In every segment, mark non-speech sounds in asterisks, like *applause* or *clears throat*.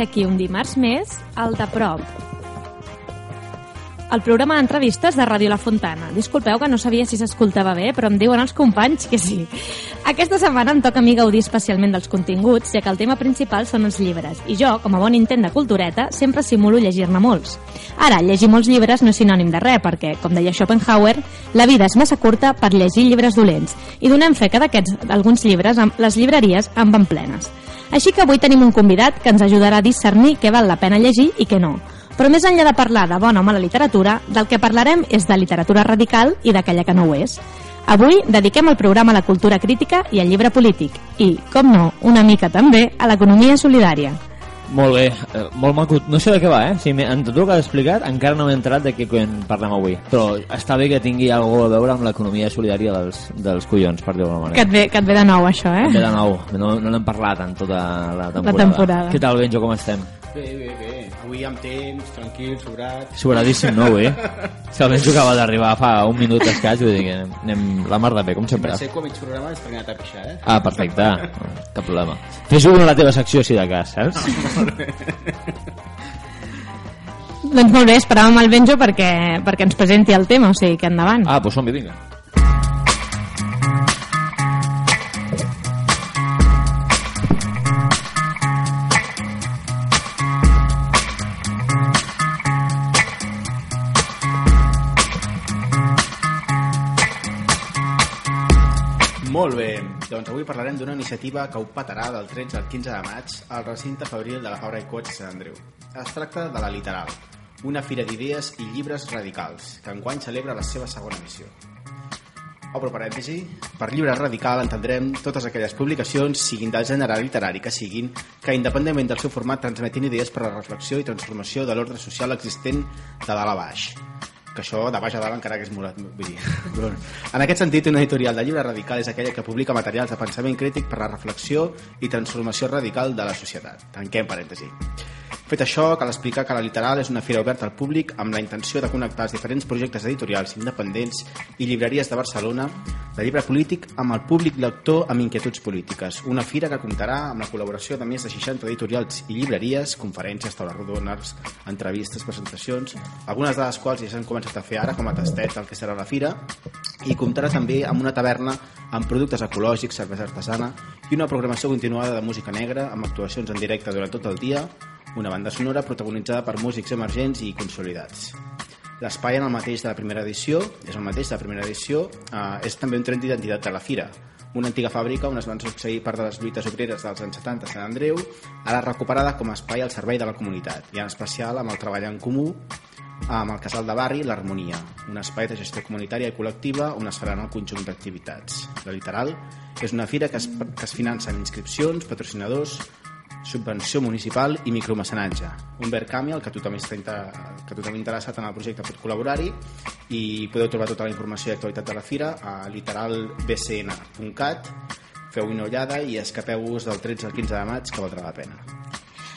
ser aquí un dimarts més, al de prop. El programa d'entrevistes de Ràdio La Fontana. Disculpeu que no sabia si s'escoltava bé, però em diuen els companys que sí. Aquesta setmana em toca a mi gaudir especialment dels continguts, ja que el tema principal són els llibres, i jo, com a bon intent de cultureta, sempre simulo llegir-ne molts. Ara, llegir molts llibres no és sinònim de res, perquè, com deia Schopenhauer, la vida és massa curta per llegir llibres dolents, i donem fe que d'aquests alguns llibres les llibreries en van plenes. Així que avui tenim un convidat que ens ajudarà a discernir què val la pena llegir i què no. Però més enllà de parlar de bona o mala literatura, del que parlarem és de literatura radical i d'aquella que no ho és. Avui dediquem el programa a la cultura crítica i al llibre polític i, com no, una mica també a l'economia solidària. Molt bé, eh, molt maco. No sé de què va, eh? Si en tot el que has explicat encara no m'he entrat de què parlem avui. Però està bé que tingui alguna a veure amb l'economia solidària dels, dels collons, per dir-ho manera. Que et, ve, que et ve de nou, això, eh? Et ve de nou. No, no n'hem parlat en tota la temporada. La temporada. Què tal, Benjo, com estem? Bé, bé, bé. Avui amb temps, tranquil, sobrat. Sobradíssim, no, avui? Si el Benjo acaba d'arribar fa un minut escaig, vull dir que anem, anem la mar de bé, com sempre. Ser com mig programa perquè anat a pixar, eh? Ah, perfecte. Cap problema. Fes-ho a la teva secció, si de cas, saps? Doncs molt bé, esperàvem el Benjo perquè, perquè ens presenti el tema, o sigui que endavant. Ah, doncs som-hi, vinga. Molt bé, doncs avui parlarem d'una iniciativa que ho patarà del 13 al 15 de maig al recinte fabril de la Fabra i Cots Sant Andreu. Es tracta de la Literal, una fira d'idees i llibres radicals, que enguany celebra la seva segona edició. Obro parèntesi, per llibre radical entendrem totes aquelles publicacions, siguin del gènere literari que siguin, que independentment del seu format transmetin idees per a la reflexió i transformació de l'ordre social existent de dalt a baix que això de baix a dalt encara que és vull dir. *laughs* en aquest sentit una editorial de llibre radical és aquella que publica materials de pensament crític per la reflexió i transformació radical de la societat tanquem parèntesi Fet això, cal explicar que la Literal és una fira oberta al públic amb la intenció de connectar els diferents projectes editorials independents i llibreries de Barcelona de llibre polític amb el públic lector amb inquietuds polítiques. Una fira que comptarà amb la col·laboració de més de 60 editorials i llibreries, conferències, taules rodones, entrevistes, presentacions, algunes de les quals ja s'han començat a fer ara com a tastet del que serà la fira, i comptarà també amb una taverna amb productes ecològics, cervesa artesana i una programació continuada de música negra amb actuacions en directe durant tot el dia una banda sonora protagonitzada per músics emergents i consolidats. L'espai en el mateix de la primera edició, és el mateix de la primera edició, eh, és també un tren d'identitat de la fira, una antiga fàbrica on es van succeir part de les lluites obreres dels anys 70 a Sant Andreu, ara recuperada com a espai al servei de la comunitat, i en especial amb el treball en comú amb el casal de barri L'Harmonia, un espai de gestió comunitària i col·lectiva on es faran el conjunt d'activitats. La Literal és una fira que es, que es finança amb inscripcions, patrocinadors, subvenció municipal i micromecenatge. Un verd canvi al que tothom, està que tothom interessat en el projecte pot col·laborar-hi i podeu trobar tota la informació i actualitat de la fira a literalbcn.cat feu una ullada i escapeu-vos del 13 al 15 de maig que valdrà la pena.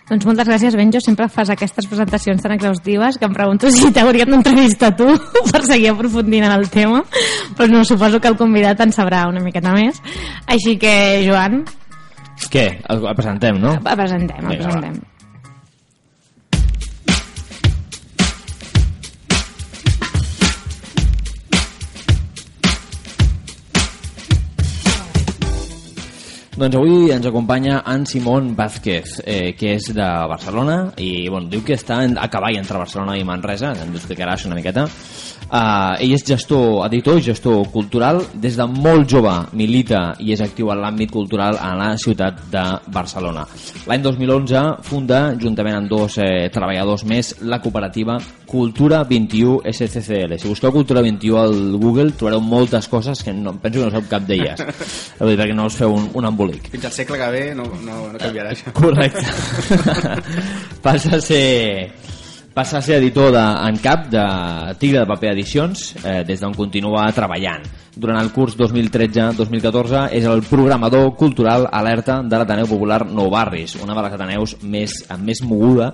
Doncs moltes gràcies, Benjo. Sempre fas aquestes presentacions tan exhaustives que em pregunto si t'hauríem d'entrevistar tu *laughs* per seguir aprofundint en el tema. Però no, suposo que el convidat en sabrà una miqueta més. Així que, Joan, què? El, el presentem, no? El presentem, el presentem. Va. Doncs avui ens acompanya en Simón Vázquez, eh, que és de Barcelona i bueno, diu que està a cavall entre Barcelona i Manresa, ens explicarà això una miqueta. Uh, ell és gestor, editor i gestor cultural. Des de molt jove milita i és actiu en l'àmbit cultural a la ciutat de Barcelona. L'any 2011 funda, juntament amb dos eh, treballadors més, la cooperativa Cultura 21 SCCL. Si busqueu Cultura 21 al Google trobareu moltes coses que no, penso que no sap cap d'elles. *laughs* perquè no us feu un, un embolic. Fins al segle que ve no, no, no canviarà *laughs* això. Correcte. *laughs* Passa a ser passa a ser editor de, en cap de Tigre de Paper Edicions, eh, des d'on continua treballant. Durant el curs 2013-2014 és el programador cultural alerta de l'Ateneu Popular Nou Barris, una de les Ateneus més, amb més moguda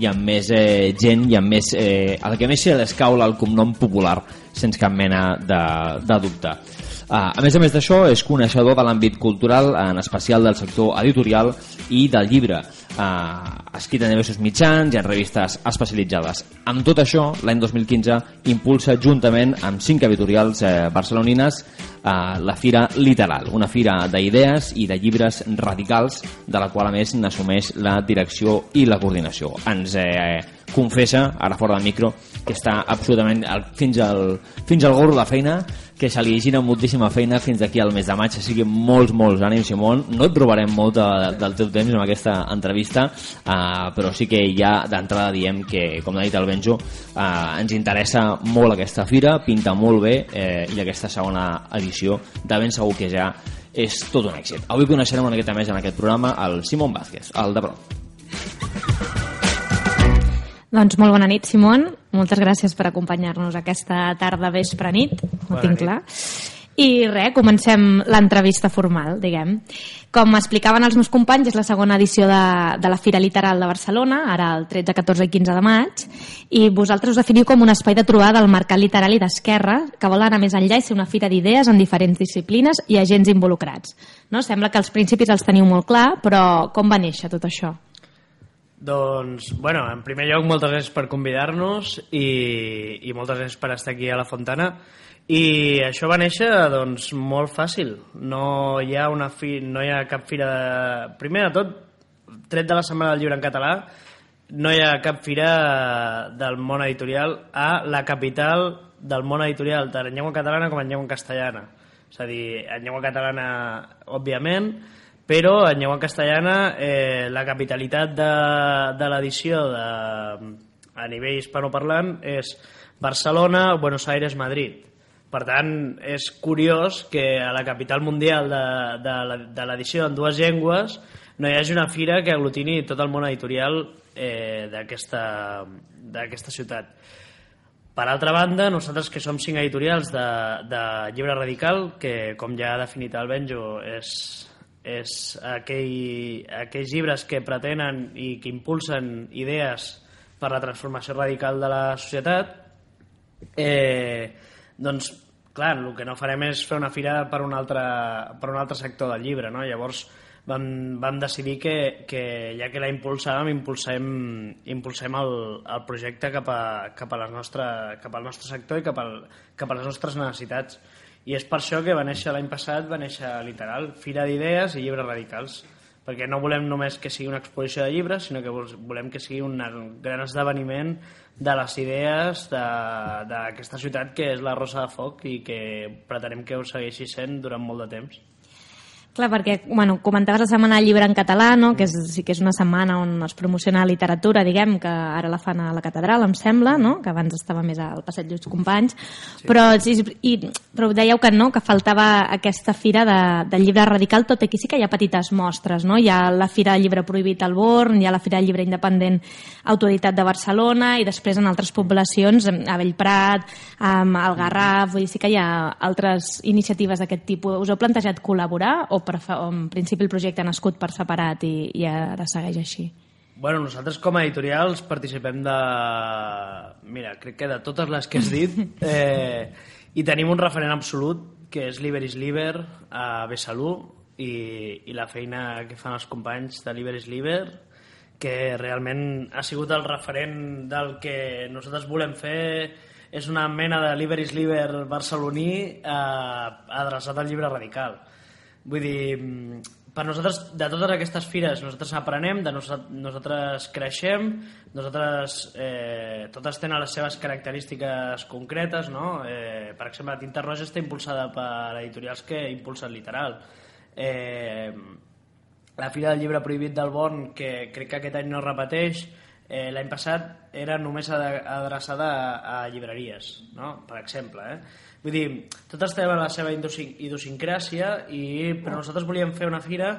i amb més eh, gent i amb més... Eh, el que més se l'escaula el cognom popular, sense cap mena de, de dubte. Uh, a més a més d'això, és coneixedor de l'àmbit cultural, en especial del sector editorial i del llibre. Uh, ha escrit en diversos mitjans i en revistes especialitzades. Amb tot això, l'any 2015 impulsa juntament amb cinc editorials eh, barcelonines eh, la Fira Literal, una fira d'idees i de llibres radicals de la qual a més n'assumeix la direcció i la coordinació. Ens eh, confessa, ara fora del micro, que està absolutament al, fins, al, fins al gorro de feina, que se li gira moltíssima feina fins d'aquí al mes de maig, així que molts, molts ànims, Simon. No et robarem molt de, del teu temps en aquesta entrevista, uh, però sí que ja d'entrada diem que, com ha dit el Benjo, uh, ens interessa molt aquesta fira, pinta molt bé, eh, i aquesta segona edició de ben segur que ja és tot un èxit. Avui coneixerem una miqueta més en aquest programa el Simon Vázquez, el de prop. Doncs molt bona nit, Simon. Moltes gràcies per acompanyar-nos aquesta tarda vespre nit, ho tinc clar. I res, comencem l'entrevista formal, diguem. Com explicaven els meus companys, és la segona edició de, de la Fira Literal de Barcelona, ara el 13, 14 i 15 de maig, i vosaltres us definiu com un espai de trobada del mercat literal i d'esquerra, que vol anar més enllà i ser una fira d'idees en diferents disciplines i agents involucrats. No? Sembla que els principis els teniu molt clar, però com va néixer tot això? Doncs, bueno, en primer lloc, moltes gràcies per convidar-nos i, i moltes gràcies per estar aquí a la Fontana. I això va néixer, doncs, molt fàcil. No hi ha, una fi, no hi ha cap fira... De... Primer de tot, tret de la Setmana del Llibre en català, no hi ha cap fira del món editorial a la capital del món editorial, tant en llengua catalana com en llengua castellana. És a dir, en llengua catalana, òbviament, però en llengua castellana eh, la capitalitat de, de l'edició a nivell hispanoparlant és Barcelona, Buenos Aires, Madrid. Per tant, és curiós que a la capital mundial de, de l'edició en dues llengües no hi hagi una fira que aglutini tot el món editorial eh, d'aquesta ciutat. Per altra banda, nosaltres que som cinc editorials de, de llibre radical, que com ja ha definit el Benjo és és aquell, aquells llibres que pretenen i que impulsen idees per la transformació radical de la societat eh, doncs clar, el que no farem és fer una fira per un altre, per un altre sector del llibre no? llavors vam, vam decidir que, que ja que la impulsàvem impulsem, impulsem el, el projecte cap, a, cap, a la nostra, cap al nostre sector i cap, al, cap a les nostres necessitats i és per això que va néixer l'any passat, va néixer literal, Fira d'idees i llibres radicals, perquè no volem només que sigui una exposició de llibres, sinó que volem que sigui un gran esdeveniment de les idees d'aquesta ciutat que és la Rosa de Foc i que pretenem que ho segueixi sent durant molt de temps. Clar, perquè bueno, comentaves la setmana del llibre en català, no? que és, sí que és una setmana on es promociona la literatura, diguem, que ara la fan a la catedral, em sembla, no? que abans estava més al Passeig Lluís Companys, sí. però, sí, i, però dèieu que no, que faltava aquesta fira de, de llibre radical, tot aquí sí que hi ha petites mostres, no? hi ha la fira del llibre prohibit al Born, hi ha la fira del llibre independent Autoritat de Barcelona, i després en altres poblacions, a Bellprat, al Garraf, vull dir, sí que hi ha altres iniciatives d'aquest tipus. Us heu plantejat col·laborar o per, en principi el projecte ha nascut per separat i, i ara segueix així? Bueno, nosaltres com a editorials participem de... Mira, crec que de totes les que has dit *laughs* eh, i tenim un referent absolut que és Liber is Liber a Besalú i, i la feina que fan els companys de Liber is Liber que realment ha sigut el referent del que nosaltres volem fer és una mena de Liber is Liber barceloní eh, adreçat al llibre radical Vull dir, mm, per nosaltres, de totes aquestes fires, nosaltres aprenem, de nosaltres, nosaltres creixem, nosaltres, eh, totes tenen les seves característiques concretes, no? Eh, per exemple, Tinta Roja està impulsada per editorials que impulsen literal. Eh, la Fira del Llibre Prohibit del Born, que crec que aquest any no repeteix, eh, l'any passat era només adreçada a, a llibreries, no? per exemple. Eh? Vull dir, totes tenen la seva idiosincràsia, i, però nosaltres volíem fer una fira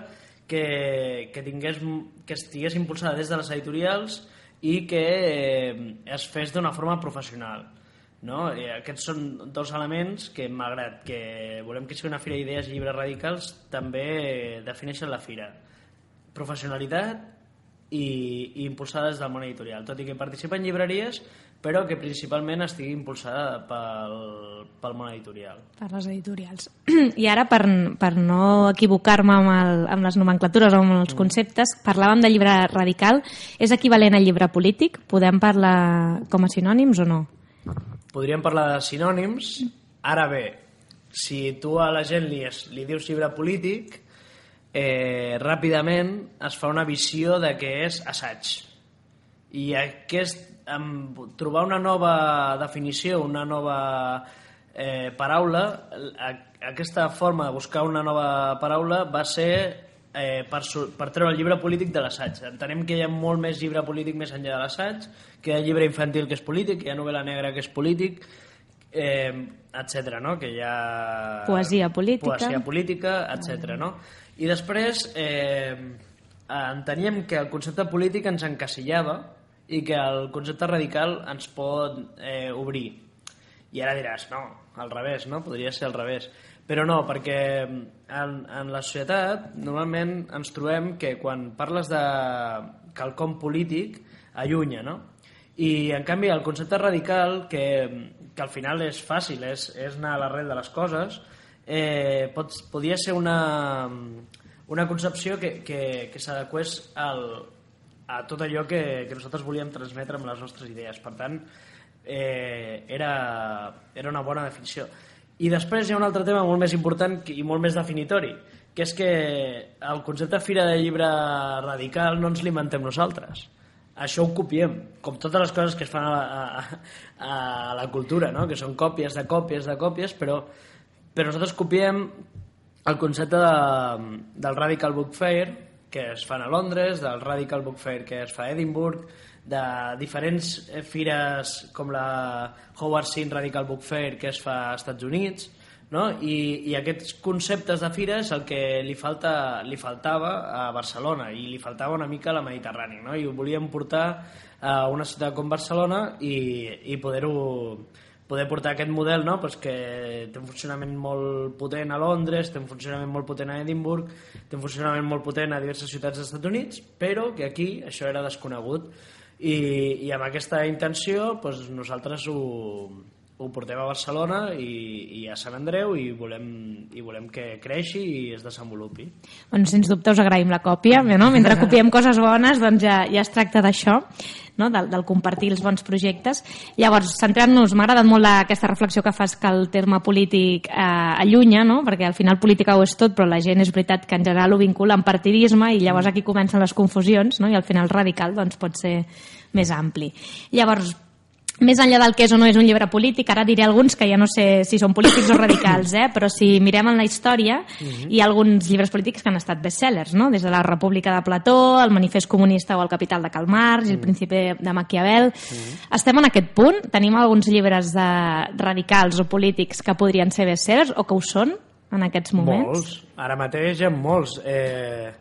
que, que, tingués, que estigués impulsada des de les editorials i que eh, es fes d'una forma professional. No? I aquests són dos elements que, malgrat que volem que sigui una fira d'idees i llibres radicals, també defineixen la fira. Professionalitat i, i impulsada des del món editorial, tot i que participa en llibreries, però que principalment estigui impulsada pel, pel món editorial. Per les editorials. *clears throat* I ara, per, per no equivocar-me amb, el, amb les nomenclatures o amb els conceptes, parlàvem de llibre radical. És equivalent al llibre polític? Podem parlar com a sinònims o no? Podríem parlar de sinònims. Ara bé, si tu a la gent li, li dius llibre polític, eh, ràpidament es fa una visió de què és assaig. I aquest, amb, trobar una nova definició, una nova eh, paraula, a, aquesta forma de buscar una nova paraula va ser eh, per, per treure el llibre polític de l'assaig. Entenem que hi ha molt més llibre polític més enllà de l'assaig, que hi ha llibre infantil que és polític, que hi ha novel·la negra que és polític, eh, etc. no? Que hi ha... Poesia política. Poesia política, etc. no? I després eh, enteníem que el concepte polític ens encasillava i que el concepte radical ens pot eh, obrir. I ara diràs, no, al revés, no? Podria ser al revés. Però no, perquè en, en la societat normalment ens trobem que quan parles de quelcom polític allunya, no? I en canvi el concepte radical, que, que al final és fàcil, és, és anar a l'arrel de les coses, eh, pot, podia ser una, una concepció que, que, que s'adequés al, a tot allò que, que nosaltres volíem transmetre amb les nostres idees. Per tant, eh, era, era una bona definició. I després hi ha un altre tema molt més important i molt més definitori, que és que el concepte Fira de Llibre Radical no ens l'inventem nosaltres. Això ho copiem, com totes les coses que es fan a a, a la cultura, no? que són còpies de còpies de còpies, però, però nosaltres copiem el concepte de, del Radical Book Fair, que es fan a Londres, del Radical Book Fair que es fa a Edimburg, de diferents eh, fires com la Howard Sin Radical Book Fair que es fa als Estats Units, no? I, i aquests conceptes de fira és el que li, falta, li faltava a Barcelona i li faltava una mica a la Mediterrània no? i ho volíem portar a una ciutat com Barcelona i, i poder-ho poder portar aquest model no? pues que té un funcionament molt potent a Londres, té un funcionament molt potent a Edimburg, té un funcionament molt potent a diverses ciutats dels Estats Units, però que aquí això era desconegut. I, i amb aquesta intenció pues, nosaltres ho, ho portem a Barcelona i, i a Sant Andreu i volem, i volem que creixi i es desenvolupi. Bueno, sens dubte us agraïm la còpia, no? mentre copiem coses bones doncs ja, ja es tracta d'això, no? del, del compartir els bons projectes. Llavors, centrant-nos, m'ha agradat molt aquesta reflexió que fas que el terme polític eh, allunya, no? perquè al final política ho és tot, però la gent és veritat que en general ho vincula amb partidisme i llavors aquí comencen les confusions no? i al final radical doncs, pot ser més ampli. Llavors, més enllà del que és o no és un llibre polític, ara diré alguns que ja no sé si són polítics o *coughs* radicals, eh? però si mirem en la història, hi ha alguns llibres polítics que han estat bestsellers, no? des de la República de Plató, el Manifest Comunista o el Capital de Karl Marx, el Príncipe de Maquiavel... Estem en aquest punt? Tenim alguns llibres de radicals o polítics que podrien ser bestsellers o que ho són en aquests moments? Molts. Ara mateix hi ha molts. Eh,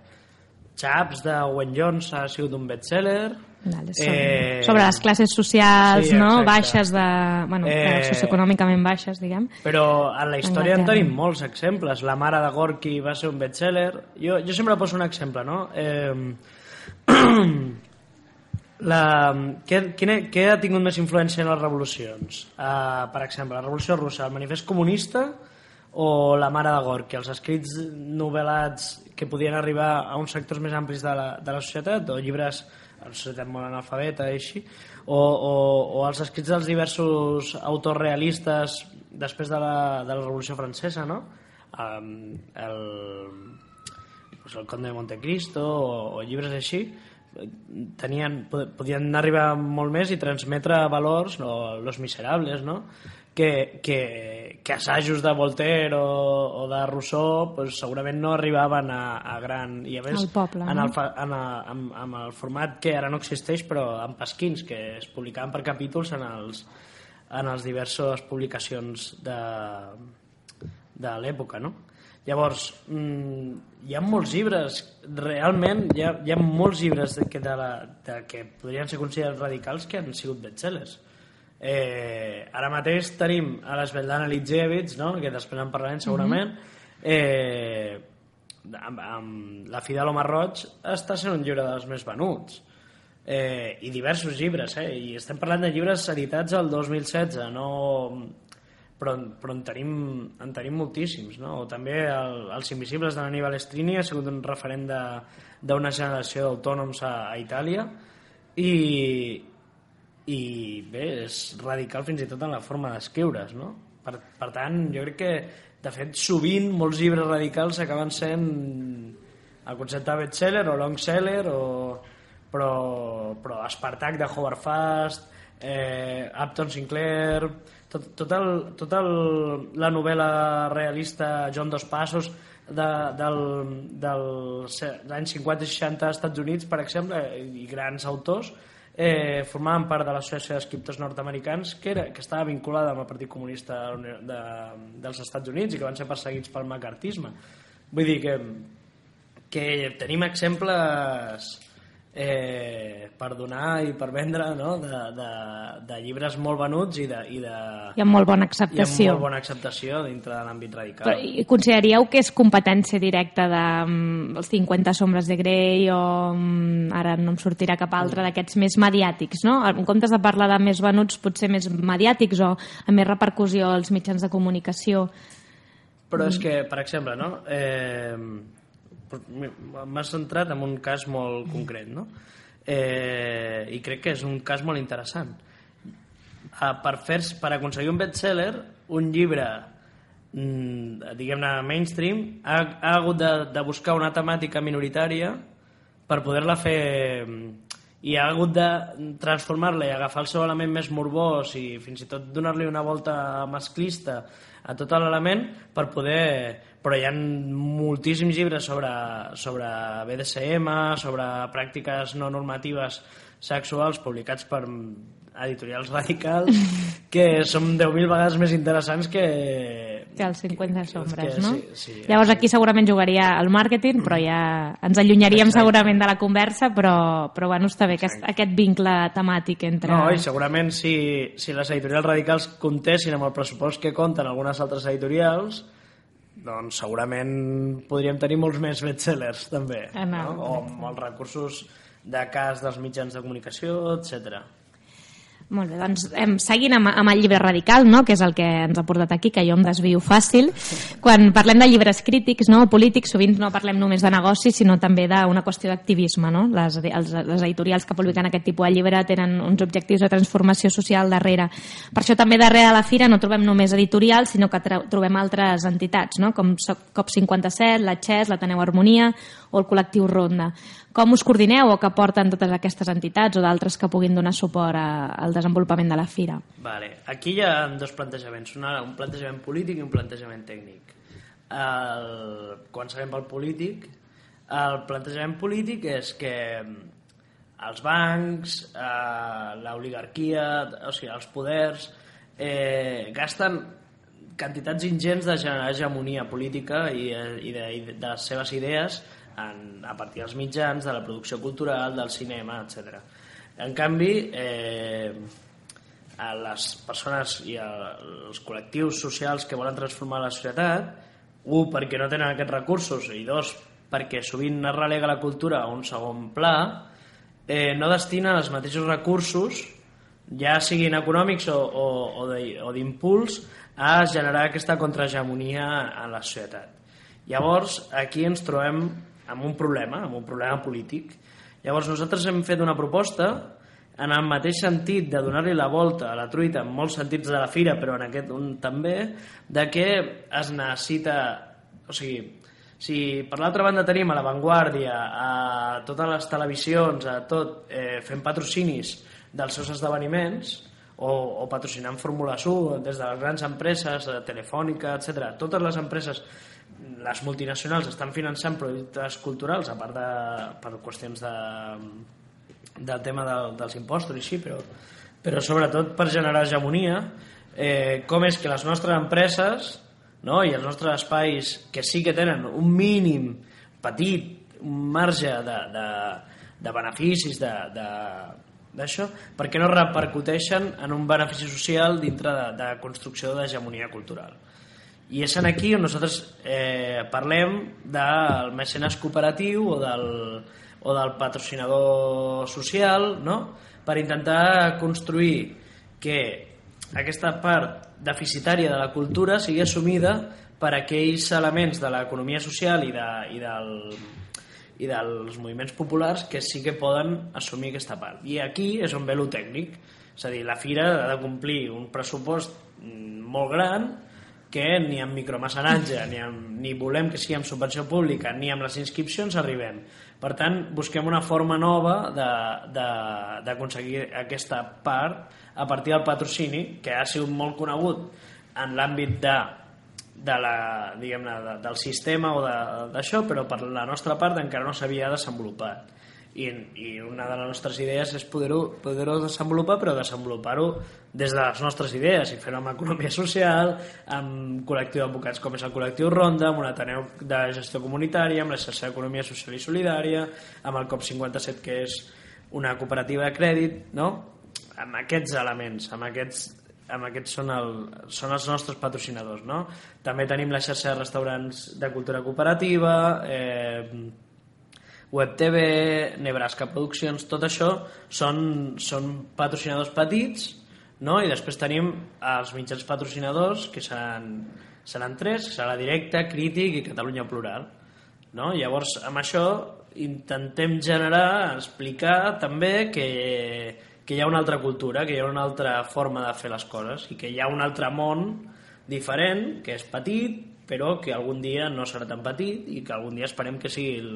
Chaps de Owen Jones ha sigut un bestseller. Vale, sobre, sobre les classes socials, sí, no? exacte. baixes de... Bueno, Eh, eh... socioeconòmicament baixes, diguem. Però en la història en Anglaterra. tenim molts exemples. La mare de Gorky va ser un bestseller. Jo, jo sempre poso un exemple, no? Eh, *clears throat* la, què, quina, què ha tingut més influència en les revolucions? Uh, per exemple, la revolució russa, el manifest comunista o la mare de Gorky, els escrits novel·lats que podien arribar a uns sectors més amplis de la, de la societat o llibres a la societat molt analfabeta i així o, o, o els escrits dels diversos autors realistes després de la, de la Revolució Francesa no? Um, el, pues el Conde de Montecristo o, o llibres així tenien, pod- podien arribar molt més i transmetre valors o Los Miserables no? que, que, que assajos de Voltaire o, o de Rousseau pues, segurament no arribaven a, a gran i a més Al poble, en no? el, fa- en, a, amb, amb el format que ara no existeix però en pasquins que es publicaven per capítols en els, en els diverses publicacions de, de l'època, no? Llavors, mm, hi ha molts llibres, realment hi ha, hi ha molts llibres de, que, de la, de, que podrien ser considerats radicals que han sigut bestsellers. Eh, ara mateix tenim a l'Esveldana Litzevich, no? que després en parlarem segurament, eh, amb, amb La fi de l'home roig està sent un llibre dels més venuts. Eh, I diversos llibres, eh? I estem parlant de llibres editats al 2016, no... Però, però en, tenim, en tenim moltíssims, no? O també el, Els invisibles de l'Aníbal Estrini ha sigut un referent d'una generació d'autònoms a, a Itàlia i, i bé, és radical fins i tot en la forma d'escriure's, no? Per, per tant, jo crec que, de fet, sovint molts llibres radicals acaben sent el concepte de bestseller o long seller o, però, però Spartak de Howard Fast eh, Upton Sinclair tot, tot, el, tot el, la novel·la realista John Dos Passos de, del, dels anys 50 i 60 als Estats Units, per exemple, i grans autors, eh, formaven part de l'associació d'escriptors nord-americans que, era, que estava vinculada amb el Partit Comunista de, de, dels Estats Units i que van ser perseguits pel macartisme. Vull dir que, que tenim exemples eh, per donar i per vendre no? de, de, de llibres molt venuts i, de, i, de, I amb molt bona i amb acceptació. molt bona acceptació dintre de l'àmbit radical. Però, i consideraríeu que és competència directa de um, els 50 sombres de Grey o um, ara no em sortirà cap altre d'aquests més mediàtics, no? En comptes de parlar de més venuts, potser més mediàtics o amb més repercussió als mitjans de comunicació. Però és que, per exemple, no? Eh, M'has centrat en un cas molt concret, no? Eh, I crec que és un cas molt interessant. Eh, per, fer, per aconseguir un bestseller, un llibre mm, diguem-ne mainstream ha, ha hagut de, de buscar una temàtica minoritària per poder-la fer i ha hagut de transformar-la i agafar el seu element més morbós i fins i tot donar-li una volta masclista a tot l'element per poder però hi ha moltíssims llibres sobre, sobre BDSM, sobre pràctiques no normatives sexuals publicats per editorials radicals *laughs* que són 10.000 vegades més interessants que... Que els 50 sombres, que, no? sí, sí, Llavors sí. aquí segurament jugaria el màrqueting, però ja ens allunyaríem Exacte. segurament de la conversa, però, però bueno, està bé aquest, aquest vincle temàtic entre... No, i segurament si, si les editorials radicals comptessin amb el pressupost que compten algunes altres editorials, doncs segurament podríem tenir molts més bestsellers també, Ah, no. no? o amb els recursos de cas dels mitjans de comunicació, etc. Molt bé, doncs em, seguint amb, amb el llibre radical, no? que és el que ens ha portat aquí, que jo em desvio fàcil. Quan parlem de llibres crítics no? polítics, sovint no parlem només de negoci, sinó també d'una qüestió d'activisme. No? Les, els, les editorials que publiquen aquest tipus de llibre tenen uns objectius de transformació social darrere. Per això també darrere de la fira no trobem només editorials, sinó que trobem altres entitats, no? com So- COP57, la XES, l'Ateneu Harmonia o el col·lectiu Ronda. Com us coordineu o que porten totes aquestes entitats o d'altres que puguin donar suport a, al desenvolupament de la fira? Vale. Aquí hi ha dos plantejaments, una, un plantejament polític i un plantejament tècnic. El, començarem pel polític. El plantejament polític és que els bancs, eh, l'oligarquia, o sigui, els poders, eh, gasten quantitats ingents de generar hegemonia política i, eh, i, de, i de les seves idees en, a partir dels mitjans, de la producció cultural, del cinema, etc. En canvi, eh, a les persones i als col·lectius socials que volen transformar la societat, un, perquè no tenen aquests recursos, i dos, perquè sovint es relega la cultura a un segon pla, eh, no destinen els mateixos recursos, ja siguin econòmics o, o, o d'impuls, a generar aquesta contrahegemonia en la societat. Llavors, aquí ens trobem amb un problema, amb un problema polític. Llavors, nosaltres hem fet una proposta en el mateix sentit de donar-li la volta a la truita en molts sentits de la fira, però en aquest un també, de que es necessita... O sigui, si per l'altra banda tenim a l'avantguàrdia, a totes les televisions, a tot, eh, fent patrocinis dels seus esdeveniments, o, o patrocinant Fórmula 1 des de les grans empreses, eh, Telefònica, etc. Totes les empreses, les multinacionals estan finançant productes culturals, a part de per qüestions de, del tema del, dels impostos i així, però, però sobretot per generar hegemonia, eh, com és que les nostres empreses no, i els nostres espais que sí que tenen un mínim petit, un marge de, de, de beneficis, de, de, d'això, per què no repercuteixen en un benefici social dintre de, de construcció d'hegemonia cultural. I és en aquí on nosaltres eh, parlem del mecenes cooperatiu o del, o del patrocinador social, no? per intentar construir que aquesta part deficitària de la cultura sigui assumida per aquells elements de l'economia social i, de, i, del, i dels moviments populars que sí que poden assumir aquesta part. I aquí és on ve lo tècnic. És a dir, la fira ha de complir un pressupost mm, molt gran que ni amb micromecenatge, ni, amb, ni volem que sigui amb subvenció pública, ni amb les inscripcions arribem. Per tant, busquem una forma nova d'aconseguir aquesta part a partir del patrocini, que ha sigut molt conegut en l'àmbit de de la, diguem de, del sistema o d'això, però per la nostra part encara no s'havia desenvolupat. I, I una de les nostres idees és poder-ho poder, desenvolupar, però desenvolupar-ho des de les nostres idees i fer-ho amb economia social, amb col·lectiu d'advocats com és el col·lectiu Ronda, amb un Ateneu de gestió comunitària, amb la xarxa d'economia social i solidària, amb el COP57, que és una cooperativa de crèdit, no? amb aquests elements, amb aquests amb aquests són, el, són els nostres patrocinadors. No? També tenim la xarxa de restaurants de cultura cooperativa, eh, WebTV, Nebraska Produccions, tot això són, són patrocinadors petits no? i després tenim els mitjans patrocinadors que seran, seran tres, serà Directe, Crític i Catalunya Plural. No? Llavors, amb això intentem generar, explicar també que que hi ha una altra cultura, que hi ha una altra forma de fer les coses i que hi ha un altre món diferent, que és petit, però que algun dia no serà tan petit i que algun dia esperem que sigui el,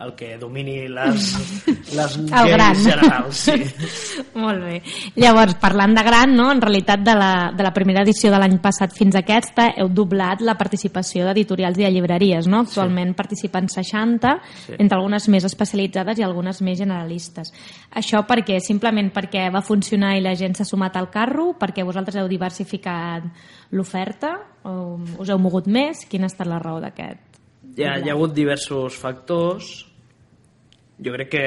el que domini les, *laughs* les lleis generals. Sí. *laughs* Molt bé. Llavors, parlant de gran, no? en realitat de la, de la primera edició de l'any passat fins a aquesta heu doblat la participació d'editorials i de llibreries. No? Actualment sí. participen 60, sí. entre algunes més especialitzades i algunes més generalistes. Això perquè Simplement perquè va funcionar i la gent s'ha sumat al carro? Perquè vosaltres heu diversificat l'oferta? Us heu mogut més? Quina ha estat la raó d'aquest? Hi ha, hi ha hagut diversos factors jo crec que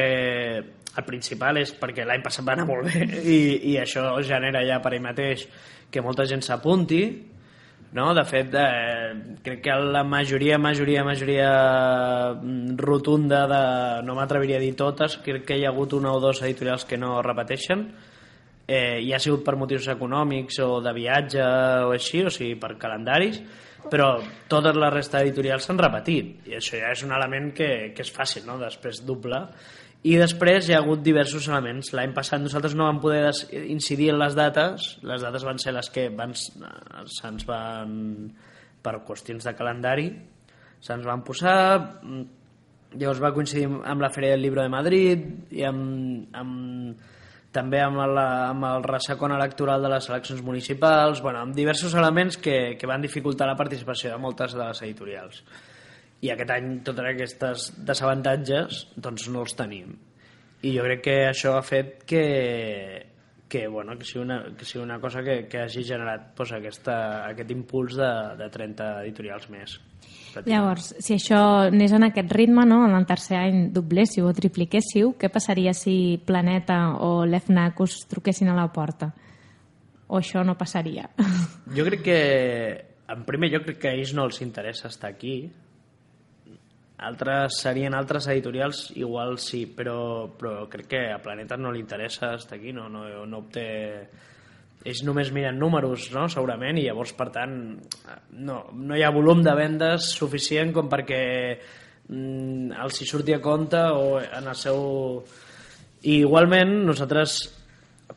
el principal és perquè l'any passat va anar molt bé *laughs* i, i això genera ja per ell mateix que molta gent s'apunti no? De fet, eh, crec que la majoria, majoria, majoria mm, rotunda de... no m'atreviria a dir totes, crec que hi ha hagut una o dos editorials que no repeteixen, eh, i ha sigut per motius econòmics o de viatge o així, o sigui, per calendaris, però totes les resta editorials s'han repetit i això ja és un element que, que és fàcil no? després doble. I després hi ha hagut diversos elements. L'any passat nosaltres no vam poder incidir en les dates. Les dates van ser les que van, se'ns van per qüestions de calendari se'ns van posar. Llavors va coincidir amb la Feria del Libro de Madrid i amb, amb també amb, la, amb el ressecon electoral de les eleccions municipals, bueno, amb diversos elements que, que van dificultar la participació de moltes de les editorials. I aquest any totes aquestes desavantatges doncs no els tenim. I jo crec que això ha fet que, que, bueno, que, sigui, una, que sigui una cosa que, que hagi generat doncs, aquesta, aquest impuls de, de 30 editorials més. Llavors, si això anés en aquest ritme, no? en el tercer any dobléssiu o tripliquéssiu, què passaria si Planeta o l'EFNAC us truquessin a la porta? O això no passaria? Jo crec que, en primer lloc, crec que a ells no els interessa estar aquí. Altres serien altres editorials, igual sí, però, però crec que a Planeta no li interessa estar aquí, no, no, no obté ells només miren números, no? segurament, i llavors, per tant, no, no hi ha volum de vendes suficient com perquè mm, els hi surti a compte o en el seu... I igualment, nosaltres,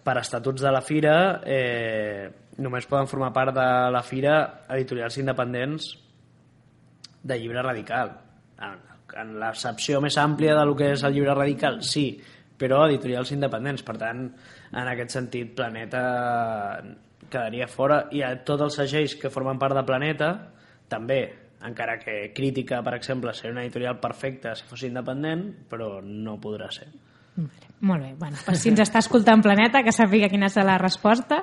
per estatuts de la Fira, eh, només poden formar part de la Fira editorials independents de llibre radical. En, en l'accepció més àmplia del que és el llibre radical, sí, però editorials independents. Per tant, en aquest sentit Planeta quedaria fora i a tots els segells que formen part de Planeta també, encara que Crítica, per exemple, seria una editorial perfecta si fos independent, però no podrà ser. Vale, molt bé, bueno, pues si ens està escoltant Planeta, que sàpiga quina és la resposta.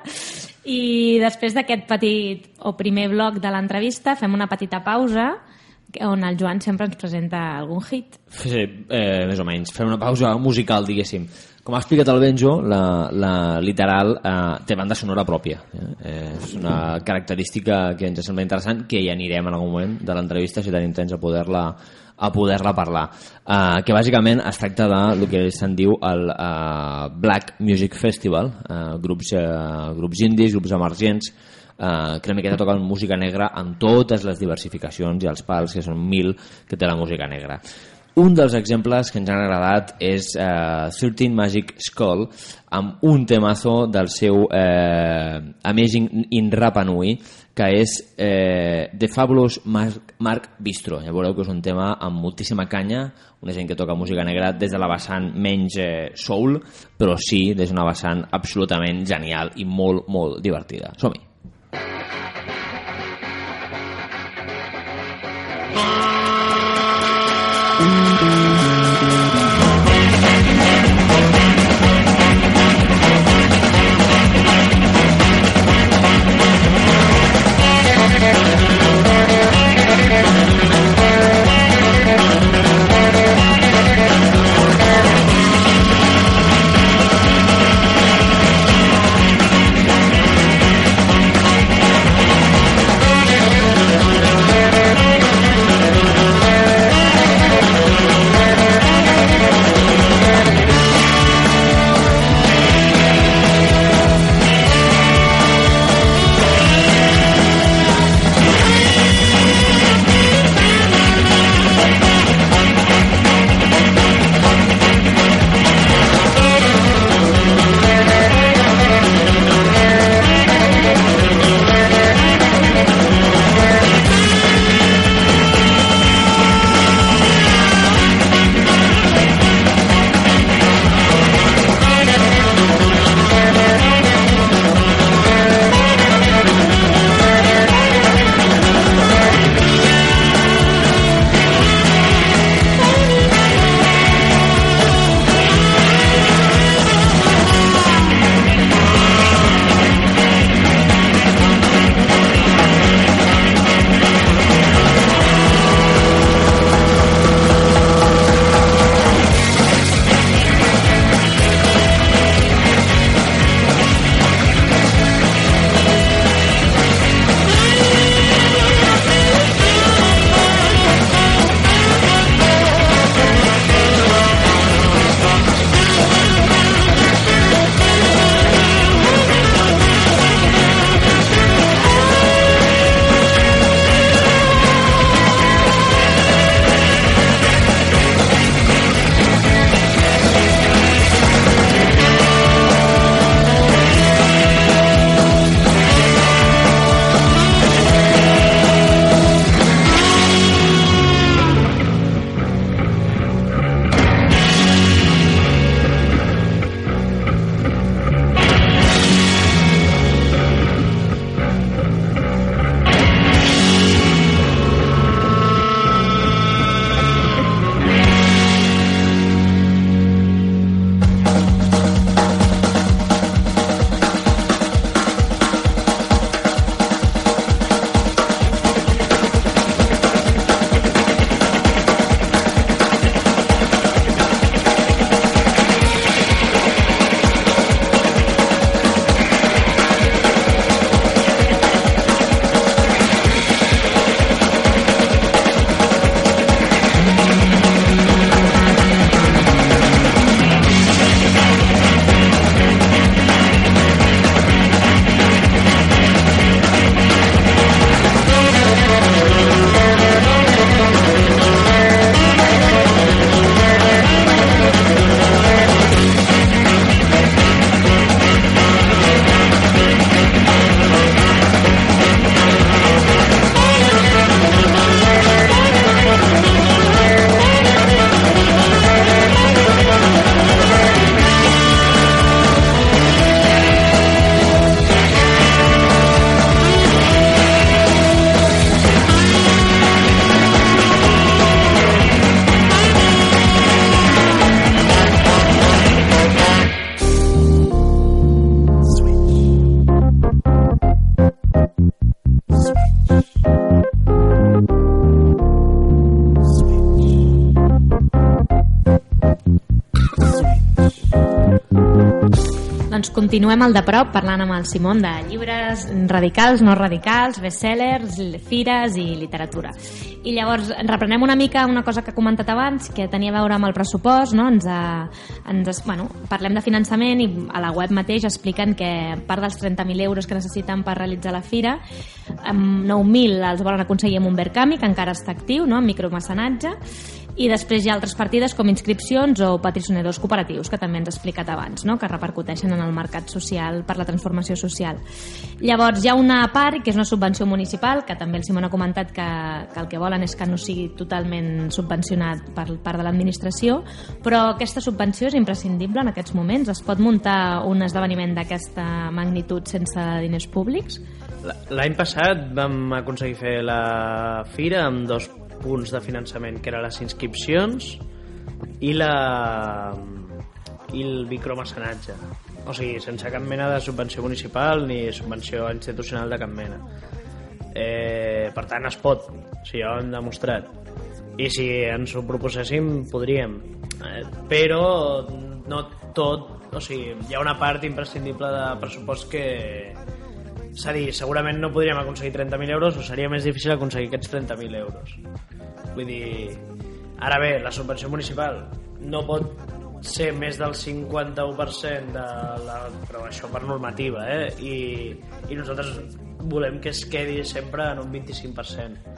I després d'aquest petit o primer bloc de l'entrevista fem una petita pausa on el Joan sempre ens presenta algun hit. Sí, eh, més o menys. Fem una pausa musical, diguéssim. Com ha explicat el Benjo, la, la literal eh, té banda sonora pròpia. Eh? És una característica que ens sembla interessant, que hi anirem en algun moment de l'entrevista, si tenim temps a poder-la a poder-la parlar. Uh, que bàsicament es tracta de el que se'n diu el uh, Black Music Festival, uh, grups, uh, grups indis, grups emergents, uh, que una miqueta toquen música negra en totes les diversificacions i els pals, que són mil, que té la música negra. Un dels exemples que ens han agradat és uh, 13 Magic Skull amb un temazo del seu uh, Amazing in Rapa Nui que és eh, The Fabulous Mark, Mark Bistro. Ja veureu que és un tema amb moltíssima canya, una gent que toca música negra des de la vessant menys eh, soul, però sí des d'una vessant absolutament genial i molt, molt divertida. Som-hi! Continuem al de prop parlant amb el Simon de llibres radicals, no radicals, bestsellers, fires i literatura. I llavors reprenem una mica una cosa que he comentat abans, que tenia a veure amb el pressupost, no? ens, ha, ens bueno, parlem de finançament i a la web mateix expliquen que part dels 30.000 euros que necessiten per realitzar la fira, amb 9.000 els volen aconseguir amb un Verkami, que encara està actiu, no? amb micromecenatge, i després hi ha altres partides com inscripcions o patrocinadors cooperatius, que també ens ha explicat abans, no? que repercuteixen en el mercat social per la transformació social. Llavors hi ha una part que és una subvenció municipal, que també el Simon ha comentat que, que el que volen és que no sigui totalment subvencionat per part de l'administració, però aquesta subvenció és imprescindible en aquests moments. Es pot muntar un esdeveniment d'aquesta magnitud sense diners públics? L'any passat vam aconseguir fer la fira amb dos punts de finançament, que eren les inscripcions i la i el micromecenatge. O sigui, sense cap mena de subvenció municipal ni subvenció institucional de cap mena. Eh, per tant, es pot, si ja ho hem demostrat. I si ens ho proposéssim, podríem. Eh, però no tot... O sigui, hi ha una part imprescindible de pressupost que, és a dir, segurament no podríem aconseguir 30.000 euros o seria més difícil aconseguir aquests 30.000 euros. Vull dir... Ara bé, la subvenció municipal no pot ser més del 51% de la... però això per normativa, eh? I, i nosaltres volem que es quedi sempre en un 25%.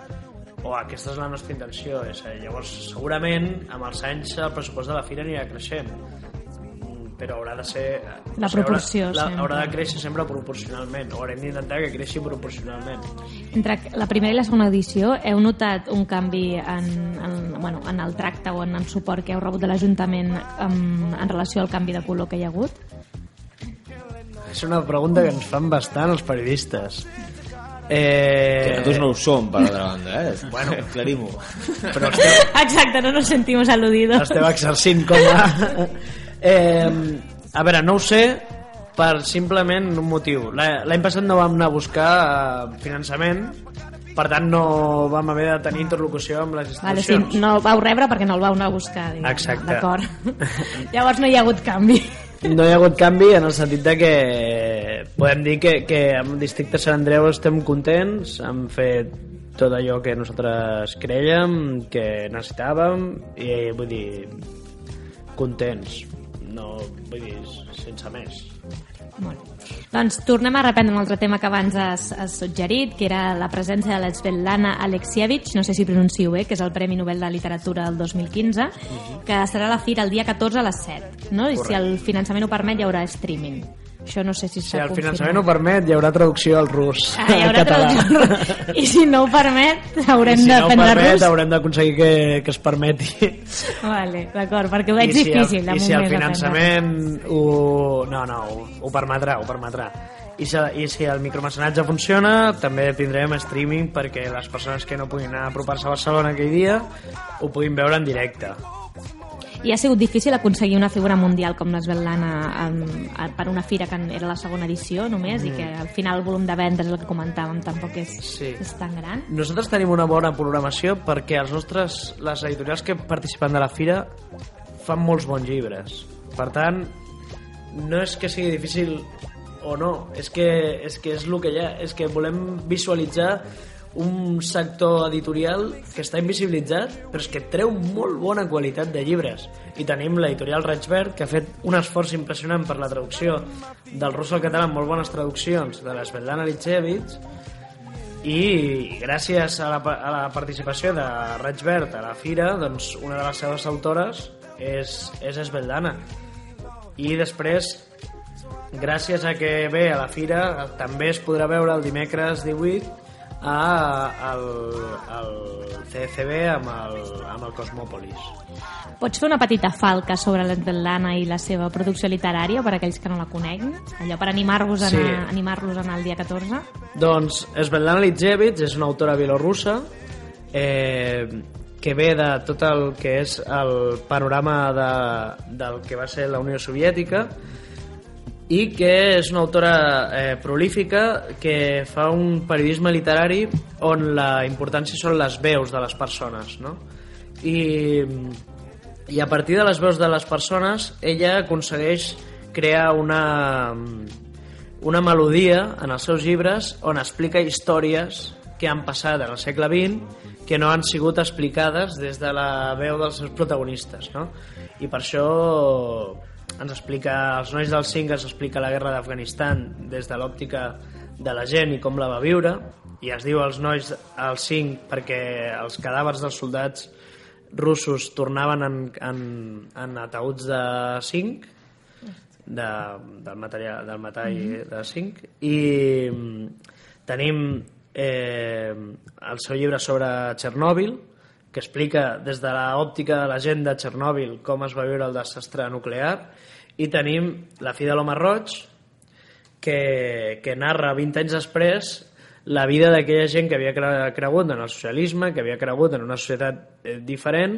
O aquesta és la nostra intenció. És a dir, llavors, segurament, amb els anys el pressupost de la fira anirà creixent però haurà de ser... La proporció, haurà, sempre. haurà de créixer sempre proporcionalment, o haurem d'intentar que creixi proporcionalment. Entre la primera i la segona edició heu notat un canvi en, en, bueno, en el tracte o en el suport que heu rebut de l'Ajuntament en, en relació al canvi de color que hi ha hagut? És una pregunta que ens fan bastant els periodistes. Que Eh, nosaltres no ho som, per altra banda, eh? *laughs* Bueno, *laughs* aclarim-ho. però esteu, Exacte, no nos sentimos aludidos. esteu exercint com a... *laughs* Eh, a veure, no ho sé per simplement un motiu. La- L'any passat no vam anar a buscar eh, finançament, per tant no vam haver de tenir interlocució amb les Vale, sí, institucions. no el vau rebre perquè no el vau anar a buscar. diguem. Exacte. D'acord. *laughs* Llavors no hi ha hagut canvi. No hi ha hagut canvi en el sentit de que podem dir que, que amb el districte Sant Andreu estem contents, hem fet tot allò que nosaltres creiem, que necessitàvem, i vull dir, contents. No, vull dir, sense més. Molt bé. Doncs tornem a reprendre un altre tema que abans has, has suggerit, que era la presència de l'Esvetlana Alexievich, no sé si pronuncio bé, que és el Premi Nobel de Literatura del 2015, que serà a la fira el dia 14 a les 7, no? I si el finançament ho permet hi haurà streaming. Això no sé si Si s'ha el confirmat. finançament ho permet, hi haurà traducció al rus. Ah, hi al haurà català. traducció. I si no ho permet, haurem I si de no prendre permet, rus. haurem d'aconseguir que, que es permeti. Vale, d'acord, perquè ho veig I si difícil. el, i si el finançament ho... No, no, ho, ho permetrà, ho permetrà. I si, I si el micromecenatge funciona, també tindrem streaming perquè les persones que no puguin anar a apropar-se a Barcelona aquell dia ho puguin veure en directe. I ha sigut difícil aconseguir una figura mundial com l'Esvetlana um, per una fira que era la segona edició només mm. i que al final el volum de vendes, el que comentàvem, tampoc és, Sí. és tan gran. Nosaltres tenim una bona programació perquè els nostres, les editorials que participen de la fira fan molts bons llibres. Per tant, no és que sigui difícil o no, és que és, que és el que hi ha, és que volem visualitzar un sector editorial que està invisibilitzat però és que treu molt bona qualitat de llibres i tenim l'editorial Raig Verd que ha fet un esforç impressionant per la traducció del rus al català amb molt bones traduccions de l'Esvetlana Litsevich i gràcies a la, a la participació de Raig Verd a la fira, doncs una de les seves autores és, és Esveldana. I després, gràcies a que ve a la fira, també es podrà veure el dimecres 18 a, al, al CCB amb el, amb el Cosmòpolis. Pots fer una petita falca sobre l'Esvetlana i la seva producció literària per a aquells que no la coneguin? Allò per animar-vos a Sí. anar, animar-los a anar el dia 14? Doncs Svetlana Litzevich és una autora bielorrussa eh, que ve de tot el que és el panorama de, del que va ser la Unió Soviètica i que és una autora eh, prolífica que fa un periodisme literari on la importància són les veus de les persones no? I, i a partir de les veus de les persones ella aconsegueix crea una, una melodia en els seus llibres on explica històries que han passat en el segle XX que no han sigut explicades des de la veu dels seus protagonistes, no? I per això ens explica, els nois del 5 ens explica la guerra d'Afganistan des de l'òptica de la gent i com la va viure, i es diu els nois al 5 perquè els cadàvers dels soldats russos tornaven en, en, en ataüts de 5 de, del material del metall mm -hmm. de 5 i tenim eh, el seu llibre sobre Txernòbil que explica des de l'òptica de la gent de Txernòbil com es va viure el desastre nuclear i tenim La fi de l'home roig que, que narra 20 anys després la vida d'aquella gent que havia cregut en el socialisme, que havia cregut en una societat eh, diferent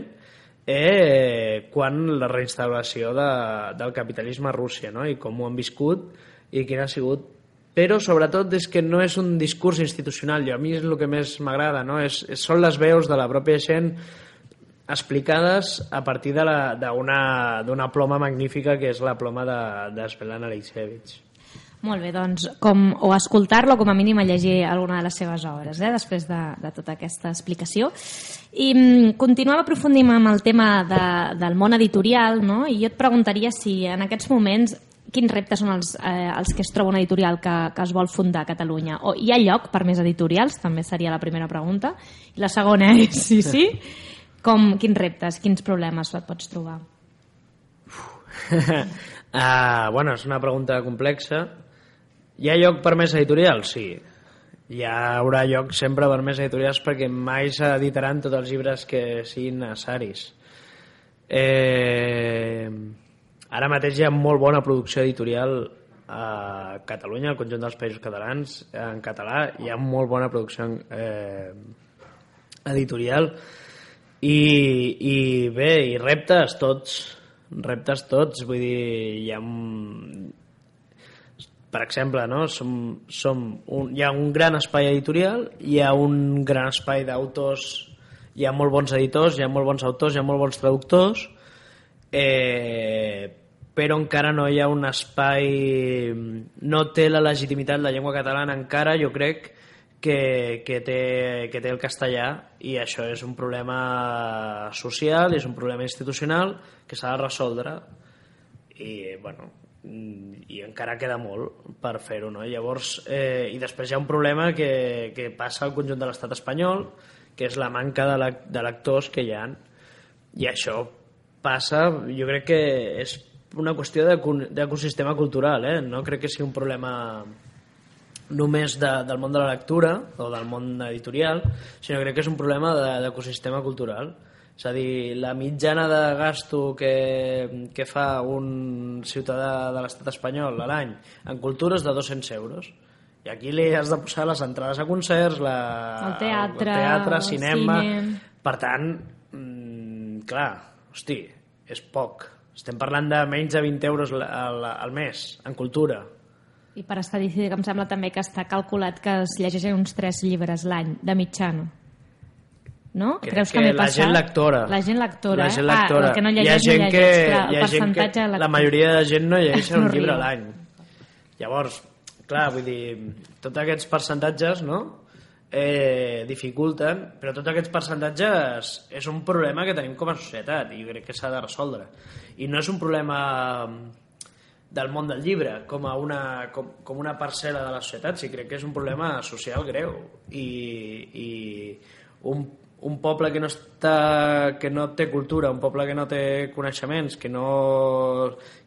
eh, quan la reinstauració de, del capitalisme a Rússia no? i com ho han viscut i quin ha sigut però sobretot és que no és un discurs institucional i a mi és el que més m'agrada no? és, són les veus de la pròpia gent explicades a partir d'una ploma magnífica que és la ploma de, de Svetlana Alexievich molt bé, doncs, com, o escoltar-lo, com a mínim a llegir alguna de les seves obres, eh, després de, de tota aquesta explicació. I mm, continuem aprofundint amb el tema de, del món editorial, no? i jo et preguntaria si en aquests moments quins reptes són els, eh, els que es troba una editorial que, que es vol fundar a Catalunya? O hi ha lloc per més editorials? També seria la primera pregunta. I la segona és, *laughs* sí, sí, com, quins reptes, quins problemes et pots trobar? uh, *laughs* bueno, és una pregunta complexa hi ha lloc per més editorials? Sí. Hi haurà lloc sempre per més editorials perquè mai s'editaran tots els llibres que siguin necessaris. Eh, ara mateix hi ha molt bona producció editorial a Catalunya, al conjunt dels països catalans, en català, hi ha molt bona producció eh, editorial i, i bé, i reptes tots, reptes tots, vull dir, hi ha per exemple, no? som, som un, hi ha un gran espai editorial, hi ha un gran espai d'autors, hi ha molt bons editors, hi ha molt bons autors, hi ha molt bons traductors, eh, però encara no hi ha un espai... No té la legitimitat la llengua catalana encara, jo crec, que, que, té, que té el castellà i això és un problema social, és un problema institucional que s'ha de resoldre i bueno, i encara queda molt per fer-ho, no? Llavors, eh, i després hi ha un problema que, que passa al conjunt de l'estat espanyol, que és la manca de lectors que hi ha. I això passa, jo crec que és una qüestió d'ecosistema cultural, eh? no crec que sigui un problema només de, del món de la lectura o del món editorial, sinó que crec que és un problema d'ecosistema cultural és a dir, la mitjana de gasto que, que fa un ciutadà de l'estat espanyol a l'any en cultura és de 200 euros. I aquí li has de posar les entrades a concerts, la, el teatre, el teatre cinema... Cine... Per tant, mmm, clar, hosti, és poc. Estem parlant de menys de 20 euros al, al mes en cultura. I per estadística em sembla també que està calculat que es llegeixen uns 3 llibres l'any, de mitjana no? Crec Creus que, que la gent lectora. La gent lectora, la gent lectora. Ah, el que no llegeix, hi ha gent no llegeix, que, clar, hi ha gent que la majoria de gent no *laughs* llegeix un llibre a l'any. Llavors, clar, vull dir, tots aquests percentatges, no?, eh, dificulten, però tots aquests percentatges és un problema que tenim com a societat i jo crec que s'ha de resoldre. I no és un problema del món del llibre com, a una, com, com una parcel·la de la societat, sí crec que és un problema social greu i, i un, un poble que no, està, que no té cultura, un poble que no té coneixements, que no,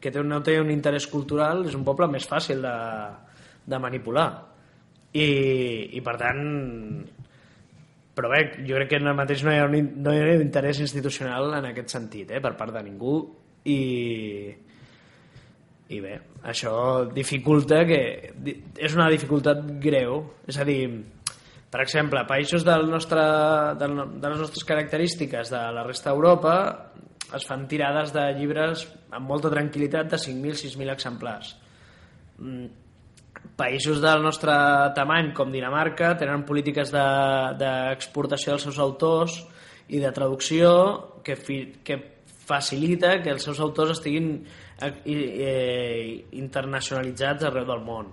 que té, no té un interès cultural, és un poble més fàcil de, de manipular. I, I per tant, però bé, jo crec que ara mateix no hi ha un, no hi ha un interès institucional en aquest sentit, eh, per part de ningú, i, i bé, això dificulta que... és una dificultat greu, és a dir, per exemple, països del nostre, del, de les nostres característiques de la resta d'Europa es fan tirades de llibres amb molta tranquil·litat de 5.000-6.000 exemplars. Països del nostre tamany, com Dinamarca, tenen polítiques d'exportació de, dels seus autors i de traducció que, fi, que facilita que els seus autors estiguin eh, eh, internacionalitzats arreu del món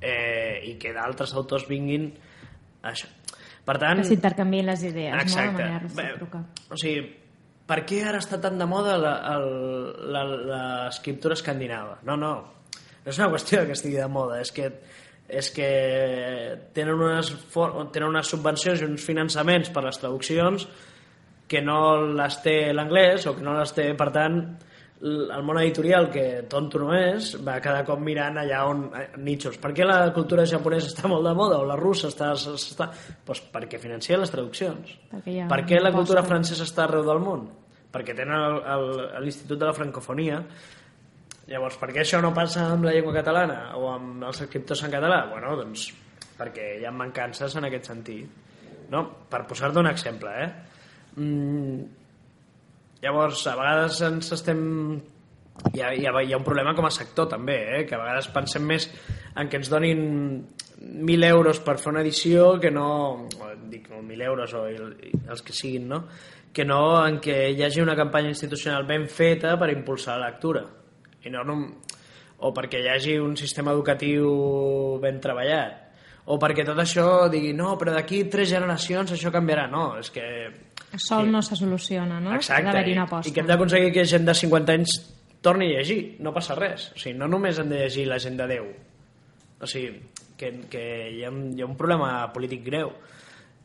eh, i que d'altres autors vinguin a això. Per tant... Que s'intercanvien les idees, Exacte. no? De manera recíproca. o sigui, per què ara està tan de moda l'escriptura escandinava? No, no, no és una qüestió que estigui de moda, és que és que tenen unes, tenen unes subvencions i uns finançaments per les traduccions que no les té l'anglès o que no les té, per tant, el món editorial, que tonto no és, va cada cop mirant allà on eh, nichos. Per què la cultura japonesa està molt de moda o la russa està... està... Pues perquè financia les traduccions. Perquè ha per què la cultura aposta. francesa està arreu del món? Perquè tenen l'Institut de la Francofonia. Llavors, per què això no passa amb la llengua catalana o amb els escriptors en català? Bueno, doncs perquè hi ha mancances en aquest sentit. No? Per posar-te un exemple, eh? Mm, llavors, a vegades ens estem... Hi ha, hi, ha, hi ha un problema com a sector també, eh? que a vegades pensem més en que ens donin 1.000 euros per fer una edició que no... Dic, no, 1.000 euros o el, els que siguin, no? Que no en què hi hagi una campanya institucional ben feta per impulsar la lectura. I no, no, o perquè hi hagi un sistema educatiu ben treballat o perquè tot això digui no, però d'aquí tres generacions això canviarà no, és que Sol no se soluciona, no? Exacte, Ha d'haver-hi i, una aposta. i que hem d'aconseguir que gent de 50 anys torni a llegir, no passa res. O sigui, no només hem de llegir la gent de 10. O sigui, que, que hi, ha, hi ha un problema polític greu.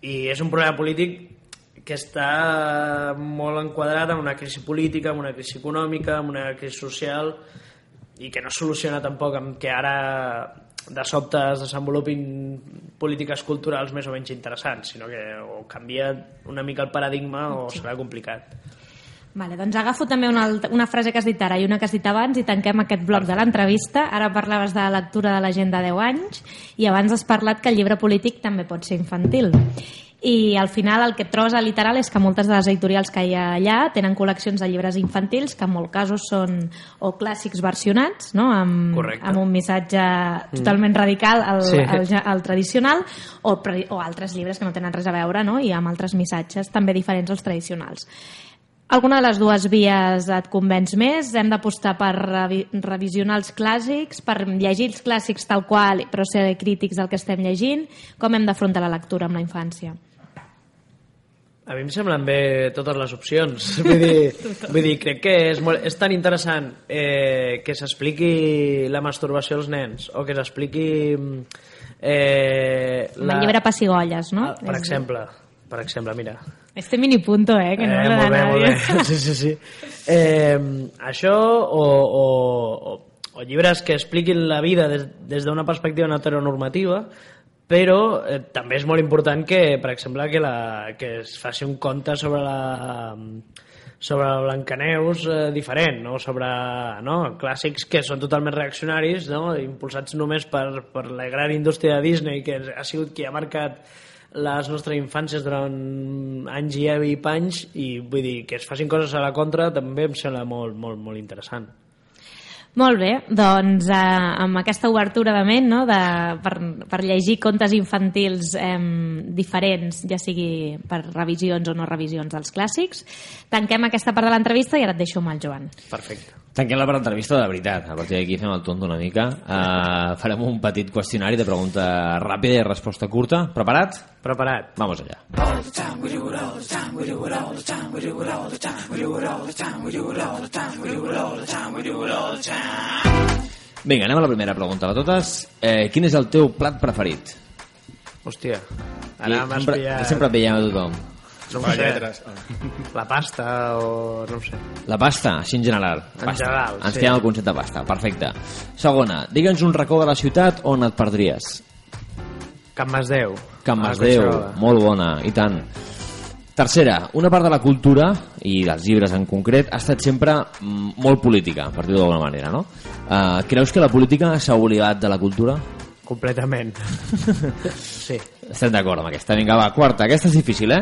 I és un problema polític que està molt enquadrat en una crisi política, en una crisi econòmica, en una crisi social, i que no soluciona tampoc amb que ara de sobte es desenvolupin polítiques culturals més o menys interessants, sinó que o canvia una mica el paradigma o serà complicat. Vale, doncs agafo també una, altra- una frase que has dit ara i una que has dit abans i tanquem aquest bloc de l'entrevista. Ara parlaves de la lectura de la gent de 10 anys i abans has parlat que el llibre polític també pot ser infantil. I al final el que et trobes a literal és que moltes de les editorials que hi ha allà tenen col·leccions de llibres infantils que en molts casos són o clàssics versionats, no? amb, Correcte. amb un missatge totalment radical al, Sí. al, al tradicional o, o altres llibres que no tenen res a veure no? i amb altres missatges també diferents als tradicionals. Alguna de les dues vies et convenç més? Hem d'apostar per revi revisionar els clàssics, per llegir els clàssics tal qual, però ser crítics del que estem llegint? Com hem d'afrontar la lectura amb la infància? A mi em semblen bé totes les opcions. *laughs* Vull dir, vull dir crec que és, molt, és tan interessant eh, que s'expliqui la masturbació als nens o que s'expliqui eh, La... El llibre Pessigolles, no? Ah, per exemple, per exemple, mira. Este mini punto, eh? Que no eh, molt bé, molt bé. *laughs* Sí, sí, sí. Eh, això o, o, o, o llibres que expliquin la vida des, des d'una perspectiva no heteronormativa, però eh, també és molt important que, per exemple, que, la, que es faci un conte sobre la sobre el Blancaneus eh, diferent, no? sobre no? clàssics que són totalment reaccionaris, no? impulsats només per, per la gran indústria de Disney, que ha sigut qui ha marcat les nostres infàncies durant anys i panys i vull dir que es facin coses a la contra també em sembla molt, molt, molt interessant. Molt bé, doncs eh, amb aquesta obertura de ment no, de, per, per llegir contes infantils eh, diferents, ja sigui per revisions o no revisions dels clàssics, tanquem aquesta part de l'entrevista i ara et deixo amb el Joan. Perfecte. Tanquem la part d'entrevista de veritat. A partir d'aquí fem el tonto una mica. Uh, farem un petit qüestionari de pregunta ràpida i resposta curta. Preparat? Preparat. Vamos allá. Vinga, anem a la primera pregunta de totes. Eh, quin és el teu plat preferit? Hòstia, ara m'has pillat... sempre veiem a tothom. No ho sé, lletres. la pasta o... no ho sé. La pasta, així en general. En Pasta. general, Ens sí. quedem el concepte pasta, perfecte. Segona, digue'ns un racó de la ciutat on et perdries. Can Masdeu. Can A la Masdeu, molt bona, i tant. Tercera, una part de la cultura, i dels llibres en concret, ha estat sempre mm, molt política, per dir-ho d'alguna manera, no? Uh, creus que la política s'ha oblidat de la cultura? Completament. *laughs* sí. Estem d'acord amb aquesta. Vinga, va, quarta. Aquesta és difícil, eh?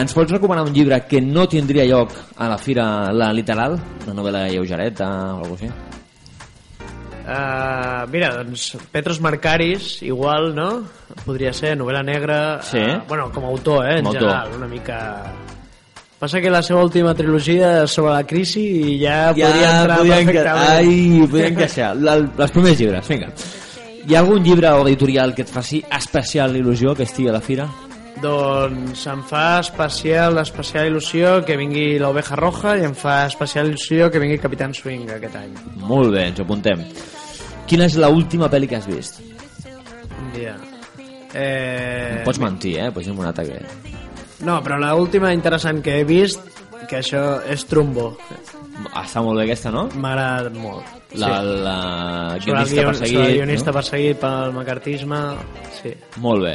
Ens pots recomanar un llibre que no tindria lloc a la fira la literal? Una novel·la lleugereta o alguna cosa així? Uh, mira, doncs Petros Marcaris, igual, no? Podria ser novel·la negra, Sí. eh, bueno, com a autor, eh, en Com autor. general, una mica... Passa que la seva última trilogia sobre la crisi i ja, Ja podria entrar podria enca- perfectament. Ai, podria encaixar. La, els primers llibres, vinga. Hi ha algun llibre o editorial que et faci especial il·lusió que estigui a la fira? Doncs em fa especial, especial il·lusió que vingui l'Oveja Roja i em fa especial il·lusió que vingui Capitán Swing aquest any. Molt bé, ens apuntem. Quina és l'última pel·li que has vist? Un dia. Eh... Pots mentir, eh? Pots dir un atac. No, però l'última interessant que he vist, que això és Trumbo. Està molt bé aquesta, no? M'ha agradat molt. La, la Sobre el, guionista guion, perseguit. sobre el guionista no? perseguit pel macartisme, sí. Molt bé.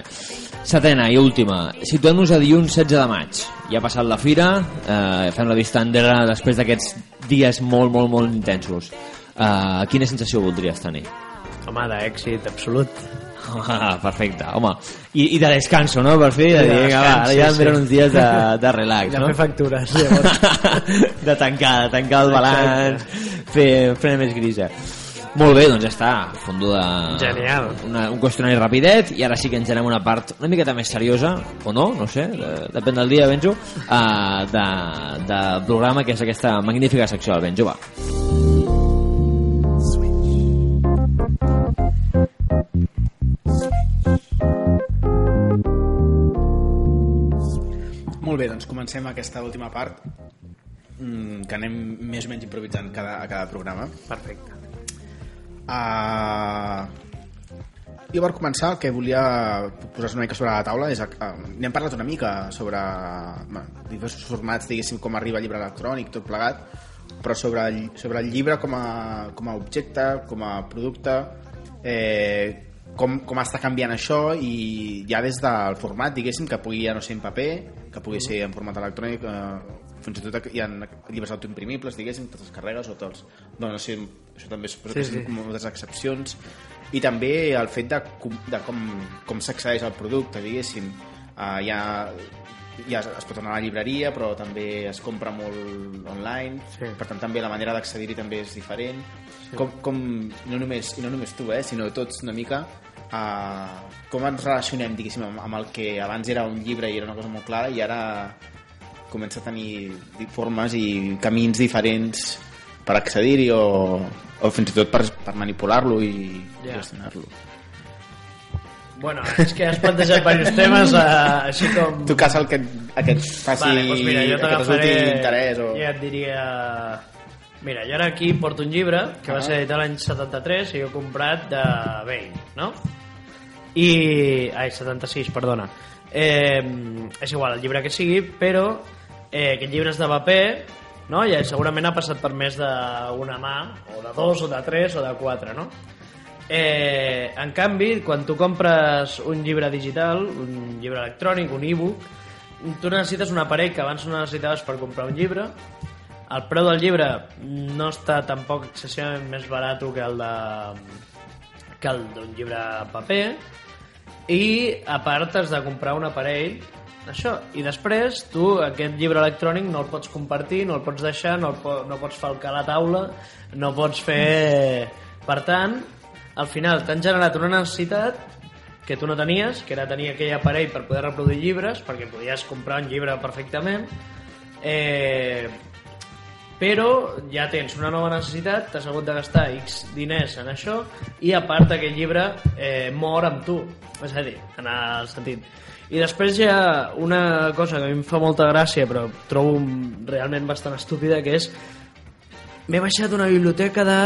Setena i última. Situem-nos a dilluns 16 de maig. Ja ha passat la fira, eh, fem la vista enrere després d'aquests dies molt, molt, molt intensos. Eh, quina sensació voldries tenir? Home, d'èxit absolut. *laughs* Perfecte, home. I, I de descanso, no? Per fi, de de dir, va, ara ja sí, em sí. uns dies de, de relax, De no? fer factures, llavors. *laughs* de tancar, de tancar el balanç, fer, fer més grisa. Molt bé, doncs ja està, fondo de... Genial. Una, un qüestionari rapidet, i ara sí que ens anem una part una miqueta més seriosa, o no, no sé, de, depèn del dia, Benjo, uh, de, de programa, que és aquesta magnífica secció del Benjo, va. Molt bé, doncs comencem aquesta última part mm, que anem més o menys improvisant cada, a cada programa. Perfecte. Uh, jo per començar el que volia posar una mica sobre la taula és... Uh, n'hem parlat una mica sobre bueno, diversos formats, diguéssim, com arriba el llibre electrònic, tot plegat, però sobre el, sobre el llibre com a, com a objecte, com a producte, eh, com, com està canviant això i ja des del format, diguéssim, que pugui ja no ser en paper, que pugui ser en format electrònic, eh, fins i tot hi ha llibres autoimprimibles, diguéssim, que te'ls carregues o te'ls... No, no sé, això també suposo Sí, que sí. moltes excepcions. I també el fet de, com- de com, com s'accedeix al producte, diguéssim. Uh, ja, ja es pot anar a la llibreria, però també es compra molt online, Sí. per tant també la manera d'accedir-hi també és diferent. Com, com, no, només, i no només tu, eh, sinó tots una mica, uh, com ens relacionem, diguéssim, amb, amb el que abans era un llibre i era una cosa molt clara i ara comença a tenir formes i camins diferents per accedir-hi o, o fins i tot per, per manipular-lo i Ja. gestionar-lo. Bueno, és que has plantejat diversos temes, eh, així com... Tu cas el que, el que et faci Vale, doncs mira, jo que resulti interès o... Ja et diria... Mira, jo ara aquí porto un llibre que va Ah. ser editat l'any 73 i jo he comprat de Bain, no? I... Ai, 76, perdona. Eh, és igual el llibre que sigui, però eh, aquest llibre és de paper, no? I segurament ha passat per més d'una mà, o de dos, o de tres, o de quatre, no? Eh, en canvi, quan tu compres un llibre digital, un llibre electrònic, un e-book, tu necessites un aparell que abans no necessitaves per comprar un llibre. El preu del llibre no està tampoc excessivament més barat que el de que el d'un llibre paper. I a part has de comprar un aparell. Això, i després tu aquest llibre electrònic no el pots compartir, no el pots deixar, no, el po no pots falcar a la taula, no pots fer... Per tant, al final t'han generat una necessitat que tu no tenies, que era tenir aquell aparell per poder reproduir llibres, perquè podies comprar un llibre perfectament, eh, però ja tens una nova necessitat, t'has hagut de gastar X diners en això i a part aquest llibre eh, mor amb tu, és a dir, en el sentit. I després hi ha una cosa que a mi em fa molta gràcia però trobo realment bastant estúpida que és m'he baixat una biblioteca de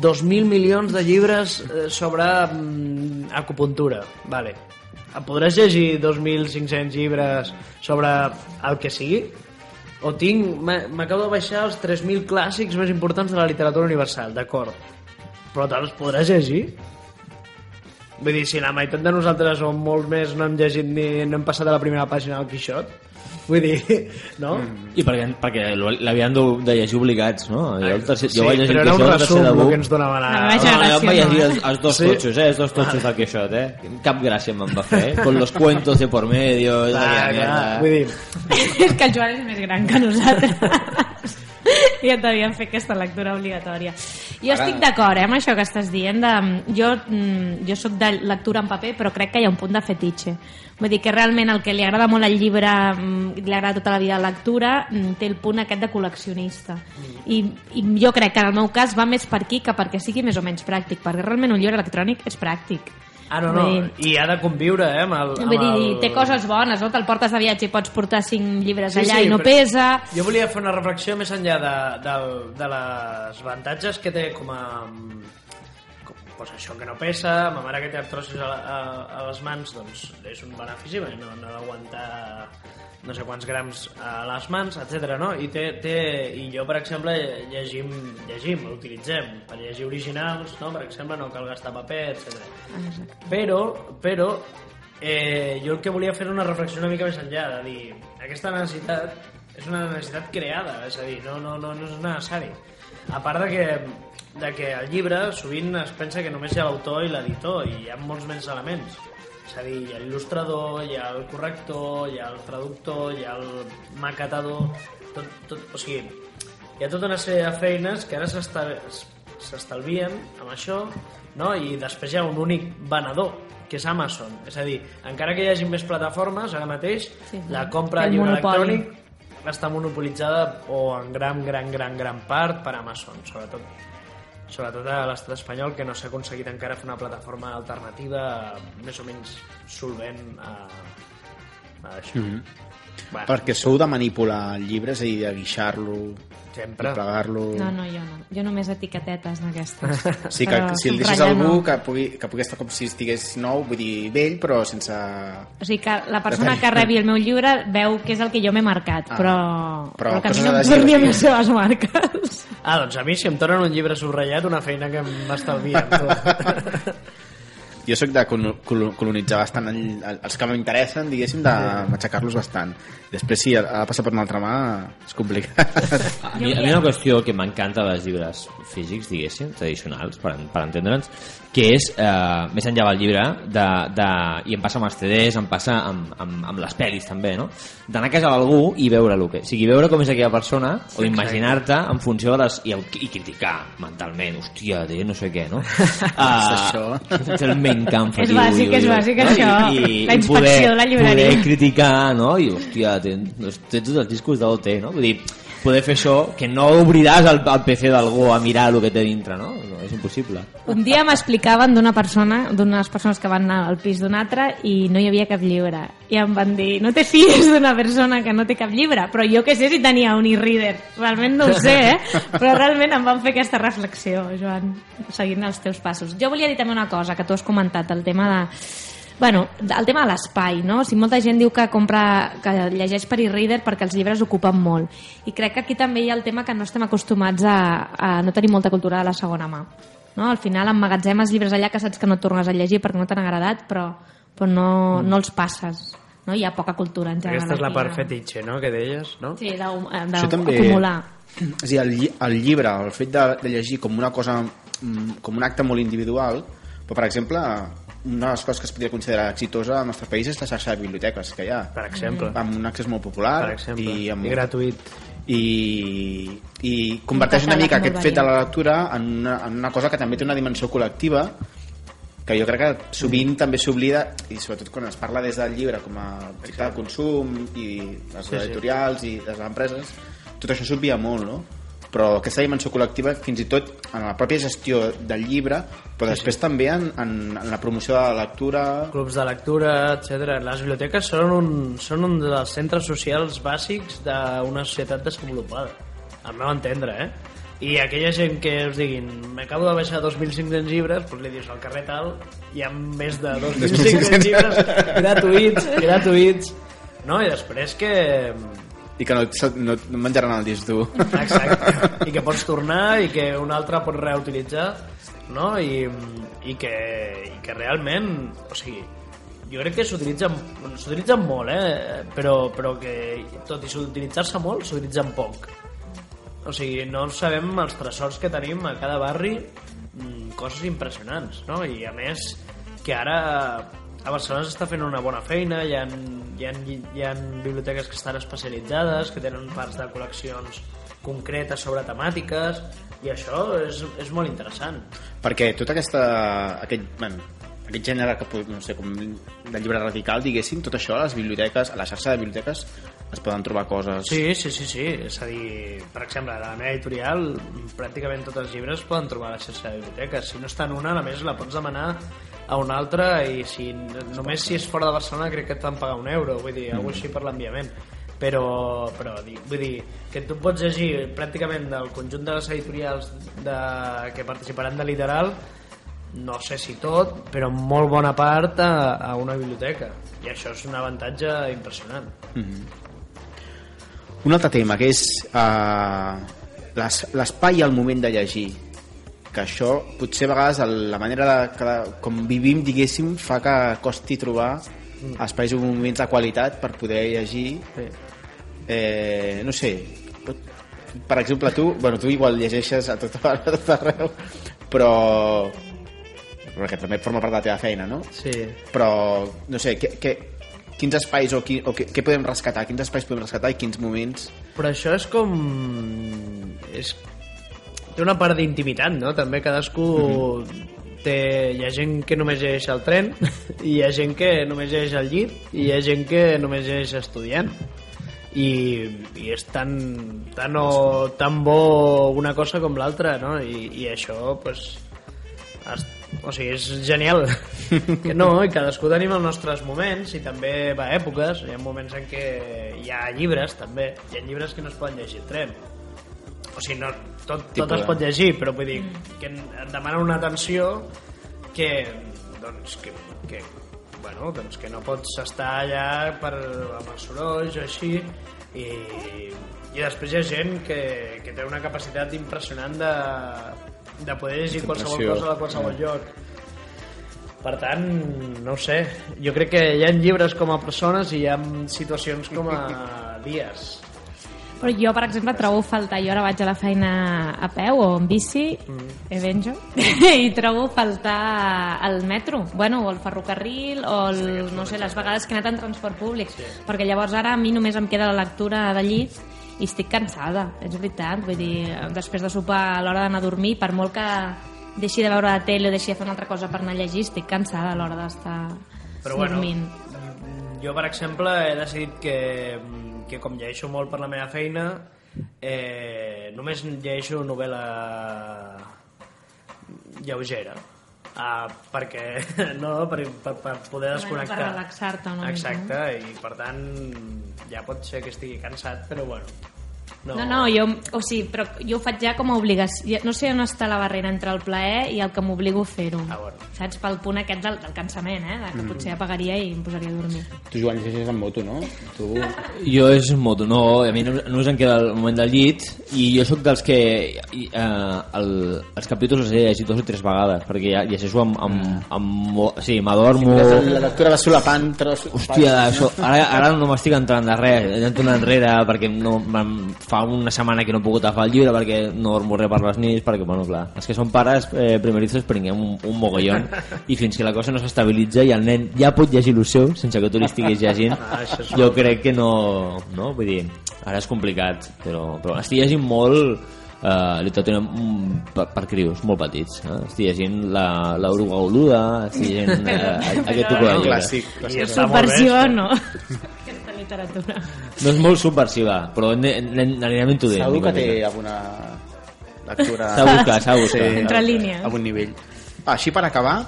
2.000 milions de llibres eh, sobre mm, acupuntura. Vale. Podràs llegir 2.500 llibres sobre el que sigui? O tinc... M'acabo de baixar els 3.000 clàssics més importants de la literatura universal, d'acord. Però te'ls podràs llegir? Vull dir, si la meitat de nosaltres o molt més no hem llegit ni no hem passat a la primera pàgina del Quixot, vull dir, no? Mm. I perquè, perquè l'havien de, de llegir obligats, no? Jo, el tercer, Sí, jo vaig llegir però era un resum de el que ens donaven a... A mi No, no, jo em vaig llegir els, els dos Sí? totxos, eh? Els dos totxos del Quixot, eh? Cap gràcia me'n va fer, eh? Con los cuentos de por medio... Aquella clar, vull dir, *laughs* és que el Joan és més gran que nosaltres. *laughs* *laughs* ja t'havien fet aquesta lectura obligatòria. Jo estic d'acord eh, amb això que estàs dient. De, jo, mm, jo sóc de lectura en paper, però crec que hi ha un punt de fetitxe. Vull dir que realment el que li agrada molt al llibre, mm, li agrada tota la vida la lectura, mm, té el punt aquest de col·leccionista. I, I jo crec que en el meu cas va més per aquí que perquè sigui més o menys pràctic, perquè realment un llibre electrònic és pràctic. Ah, no, no, dir- i ha de conviure, eh, amb el... Vull amb dir, el... té coses bones, no? Te'l portes de viatge i pots portar cinc llibres Sí, allà sí, i no pesa... Jo volia fer una reflexió més enllà de, de, de les avantatges que té com a... Com, pues això que no pesa, ma mare que té artrosis a, a, a les mans, doncs és un benefici, perquè no, no ha d'aguantar no sé quants grams a les mans, etc. No? I, té, té, I jo, per exemple, llegim, llegim, utilitzem per llegir originals, no? per exemple, no cal gastar paper, etc. Però, però eh, jo el que volia fer una reflexió una mica més enllà, de dir, aquesta necessitat és una necessitat creada, és a dir, no, no, no, no és necessari. A part de que, de que el llibre sovint es pensa que només hi ha l'autor i l'editor, i hi ha molts més elements. És a dir, hi ha l'il·lustrador, hi ha el corrector, hi ha el traductor, hi ha el maquetador, tot, tot, o sigui, hi ha tota una sèrie de feines que ara s'esta- s'estalvien amb això, no? i després hi ha un únic venedor, que és Amazon. És a dir, encara que hi hagi més plataformes, ara mateix, Sí, la compra de llibre monopoli. electrònic està monopolitzada o en gran, gran, gran, gran part per Amazon, sobretot sobretot a l'estat espanyol, que no s'ha aconseguit encara fer una plataforma alternativa més o menys solvent a, a això. Mm -hmm. bueno, Perquè sou de manipular llibres i de guixar-lo, sempre. plegar-lo... No, no, jo no. Jo només etiquetetes d'aquestes. *laughs* Sí, que, Però si el deixes algú no. que pugui, que pugui estar com si estigués nou, vull dir, vell, però sense... O sigui que la persona que rebi el meu llibre veu que és el que jo m'he marcat, Ah, però, però però que a mi no em que- les seves marques. Ah, doncs a mi si em tornen un llibre subratllat, una feina que m'estalvien. tu. *laughs* Jo sóc de colo- colo- colonitzar bastant el, el, els que m'interessen, diguéssim, de matxacar-los bastant. Després, si ha de passar per una altra mà, és complicat. *laughs* A mi, a mi una qüestió que m'encanta dels llibres físics, diguéssim, tradicionals, per, per entendre'ns, que és, eh, més enllà del llibre, de, de, i em passa amb els CDs, em passa amb, amb, amb les pel·lis també, no? d'anar a casa d'algú i veure el que... O sigui, veure com és aquella persona, o imaginar-te en funció de les... I, i criticar mentalment, hòstia, té no sé què, no? *laughs* Uh, és el main camp. És bàsic, és bàsic, això. La inspecció de la llibreria. Poder criticar, no? I, hòstia, tens, tens tots els discos d'OT, no? Vull dir, poder fer això, que no obriràs el, el PC d'algú a mirar el que té dintre, no? no és impossible. Un dia m'explicaven d'una persona, d'unes persones que van anar al pis d'un altre i no hi havia cap llibre. I em van dir, no te fies d'una persona que no té cap llibre, però jo que sé si tenia un e-reader. Realment no ho sé, eh? Però realment em van fer aquesta reflexió, Joan, seguint els teus passos. Jo volia dir també una cosa que tu has comentat, el tema de Bueno, el tema de l'espai, no? O sigui, molta gent diu que compra, que llegeix per e-reader perquè els llibres ocupen molt. I crec que aquí també hi ha el tema que no estem acostumats a, a no tenir molta cultura de la segona mà. No? Al final emmagatzemes llibres allà que saps que no tornes a llegir perquè no t'han agradat, però, però no, no els passes. No? Hi ha poca cultura en general. Aquesta és la part no? fetitxe, no?, que deies, no? Sí, d'acumular. *clears throat* És a dir, el, el llibre, el fet de, de llegir com una cosa, mm, com un acte molt individual, però, per exemple, una de les coses que es podria considerar exitosa al nostre país és la xarxa de biblioteques que hi ha, Per exemple. amb un accés molt popular Per exemple. i, amb, I gratuït. i, i converteix una mica aquest fet de la lectura en una, en una cosa que també té una dimensió col·lectiva que jo crec que sovint també s'oblida i sobretot quan es parla des del llibre com a objecte de consum i les Sí, sí. editorials i les empreses tot això s'obvia molt no? Però aquesta dimensió col·lectiva fins i tot en la pròpia gestió del llibre però després també en, en, en la promoció de la lectura clubs de lectura, etc. Les biblioteques són un, són un dels centres socials bàsics d'una societat desenvolupada, al meu entendre, eh? I aquella gent que us diguin m'acabo de baixar 2.500 llibres, doncs li dius al carrer tal, hi ha més de 2.500 *laughs* llibres gratuïts, gratuïts, no? I després que... i que no, no, no menjaran el disc dur Exacte. *laughs* I que pots tornar i que un altre pot reutilitzar, no? I, i, que, i que realment, o sigui, jo crec que s'utilitzen s'utilitzen molt, eh? Però, però que tot i s'utilitzar-se molt, s'utilitzen poc. O sigui, no sabem els tresors que tenim a cada barri, mm, coses impressionants, no? I a més, que ara a Barcelona s'està fent una bona feina, hi ha, hi, ha, hi ha biblioteques que estan especialitzades, que tenen parts de col·leccions concreta sobre temàtiques i això és, és molt interessant. Perquè tot aquesta, aquest, bueno, aquest gènere que, no sé, com de llibre radical, diguéssim, tot això a les biblioteques, a la xarxa de biblioteques, es poden trobar coses... Sí, sí, sí, sí. És a dir, per exemple, a la meva editorial pràcticament tots els llibres es poden trobar a la xarxa de biblioteques. Si no està en una, a més la pots demanar a una altra i si només si és fora de Barcelona crec que et fan pagar un euro, vull dir, alguna així per l'enviament. Però, però vull dir, que tu pots llegir pràcticament del conjunt de les editorials de, que participaran de Literal no sé si tot, però molt bona part a, a una biblioteca. I això és un avantatge impressionant. Un altre tema, que és uh, l'espai el moment de llegir que això potser a vegades el- la manera de, que, com vivim diguéssim fa que costi trobar espais o moments de qualitat per poder llegir. Eh, no sé per exemple tu bueno, tu igual llegeixes a tot, *laughs* a tot arreu però perquè també forma part de la teva feina no? Sí. però no sé, què, què, quins espais o, qui, o què, què podem rescatar? Quins espais podem rescatar i quins moments? Però això és com... És... Té una part d'intimitat, no? També cadascú té... Hi ha gent que només llegeix al tren *laughs* i hi ha gent que només llegeix al llit i hi ha gent que només llegeix estudiant. I, i és tan, tan, o, tan bo una cosa com l'altra no? I, i això pues, es, o sigui, és genial. *laughs* Que no, i cadascú tenim els nostres moments i també va èpoques hi ha moments en què hi ha llibres també. Hi ha llibres que no es poden llegir al tren. O sigui, no, tot, tot Tipus es de- pot llegir però vull dir que et demanen una atenció que doncs que, que bueno, doncs que no pots estar allà per, amb els sorolls o així i, i després hi ha gent que, que té una capacitat impressionant de, de poder llegir qualsevol cosa de qualsevol lloc. Per tant, no ho sé jo crec que hi ha llibres com a persones i hi ha situacions com a *laughs* dies Però jo, per exemple, trobo faltar... Jo ara vaig a la feina a peu o en bici, mm. evenjo, *laughs* i trobo faltar el metro, bueno, o el ferrocarril, o el, no sé, les vegades que he anat en transport públic. Sí. Perquè llavors ara a mi només em queda la lectura de llit i estic cansada, és veritat. Vull dir, després de sopar a l'hora d'anar a dormir, per molt que deixi de veure la tele o deixi de fer una altra cosa per anar a llegir, estic cansada a l'hora d'estar Però bueno, dormint. jo per exemple he decidit que, que com llegeixo molt per la meva feina eh, només llegeixo novel·la lleugera. Ah, perquè *laughs* no, per, per, per poder desconnectar per relaxar-te una mica, exacte, i per tant ja pot ser que estigui cansat però bueno no, No, no, jo, o sigui, però jo ho faig ja com a obligació. No sé on està la barrera entre el plaer i el que m'obligo a fer-ho. Ah, bueno. Saps? Pel punt aquest del, del cansament, eh? De que potser apagaria i em posaria a dormir. tu Joan llegeixes en moto, no? tu... Jo és moto, no, a mi no, només em queda el moment del llit i jo sóc dels que i, eh, el, els capítols els he llegit dos o tres vegades perquè ja llegeixo amb, amb, amb, mo- sí, m'adormo la lectura va solapant tros... Hòstia, això, ara, ara no m'estic entrant de res, una enrere perquè no, fa una setmana que no he pogut agafar el llibre perquè no dormo res per les nits, perquè, bueno, clar, els que són pares eh, primerizos prenguem un, un mogollon. I fins que la cosa no s'estabilitza i el nen ja pot llegir el seu sense que tu li estiguis llegint, Ah, jo crec que no, no, vull dir, ara és complicat, però, però estic llegint molt Uh, literatura mm, per, per crios molt petits eh? estic llegint la, la Oruga Oluda estic llegint uh, *laughs* aquest tipus de llibres. Subversió, no? Literatura. No és molt subversiva, però n'anirem intuint. segur que té alguna lectura S'ha de buscar, s'ha de buscar. Sí, Entre a- línies. a bon nivell ah, així per acabar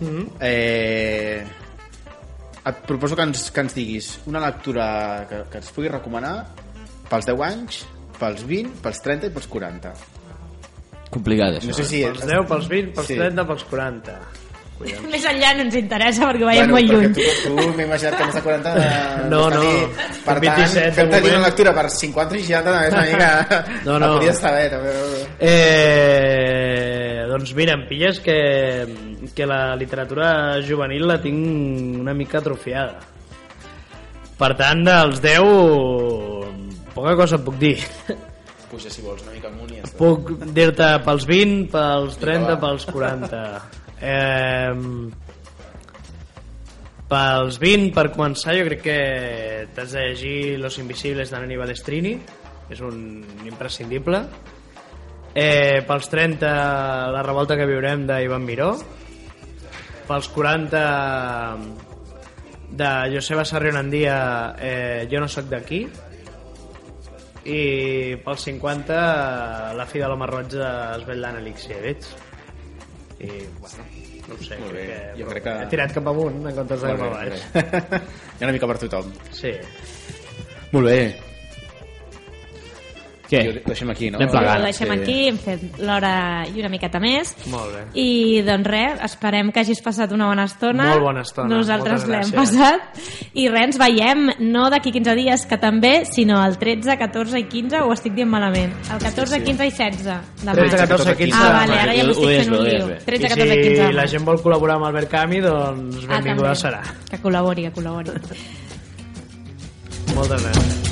Mhm. eh, et proposo que ens, que ens diguis una lectura que, que ens pugui recomanar pels 10 anys pels 20, pels 30 i pels 40 Complicat, això. no sé si... pels 10, pels 20, pels Sí. 30, pels 40 Collons. *laughs* Més enllà no ens interessa perquè veiem bueno, molt lluny. tu, tu m'he imaginat que més de 40 de, No, de no, tenir. per tinc 27 de tant, fem tenir una lectura per 50 i 60 també és una mica *laughs* No, no. podria estar bé també. Eh, doncs mira, em pilles que, que la literatura juvenil la tinc una mica atrofiada. Per tant, dels 10, poca cosa et puc dir. *laughs* puja si vols una mica amunt i ja està. Puc dir-te pels 20, pels 30, va. pels 40. Eh, pels 20, per començar, jo crec que t'has de llegir Los Invisibles de Nani Balestrini. és un imprescindible. Eh, pels 30, la revolta que viurem d'Ivan Miró. Pels 40, de Joseba Sarrionandia, eh, Jo no sóc d'aquí. I pels 50, La fi de l'home roig de Svetlana Alexievich. I, bueno, no ho sé, Molt bé. crec que, Jo crec que- he tirat cap amunt en comptes de cap a Molt baix. bé, molt bé. *laughs* Hi ha una mica per tothom. Sí. Molt bé. Què? Jo, ho deixem aquí, no? Anem Ho plegant. deixem Sí. aquí, hem fet l'hora i una miqueta més. Molt bé. I doncs res, esperem que hagis passat una bona estona. Molt bona estona, Nosaltres l'hem passat. I res, ens veiem no d'aquí 15 dies, que també, sinó el 13, 14 i 15, o estic dient malament? El 14, 15 i 16 de 13, maig. 14, 15 Ah, vale, ara ja Ho m'estic fent un ho lío. deies bé. 13, I 14 i 15 si la gent vol col·laborar amb Albert Cami, doncs Ah, benvinguda també. serà. Que col·labori, que col·labori. *laughs* Moltes gràcies.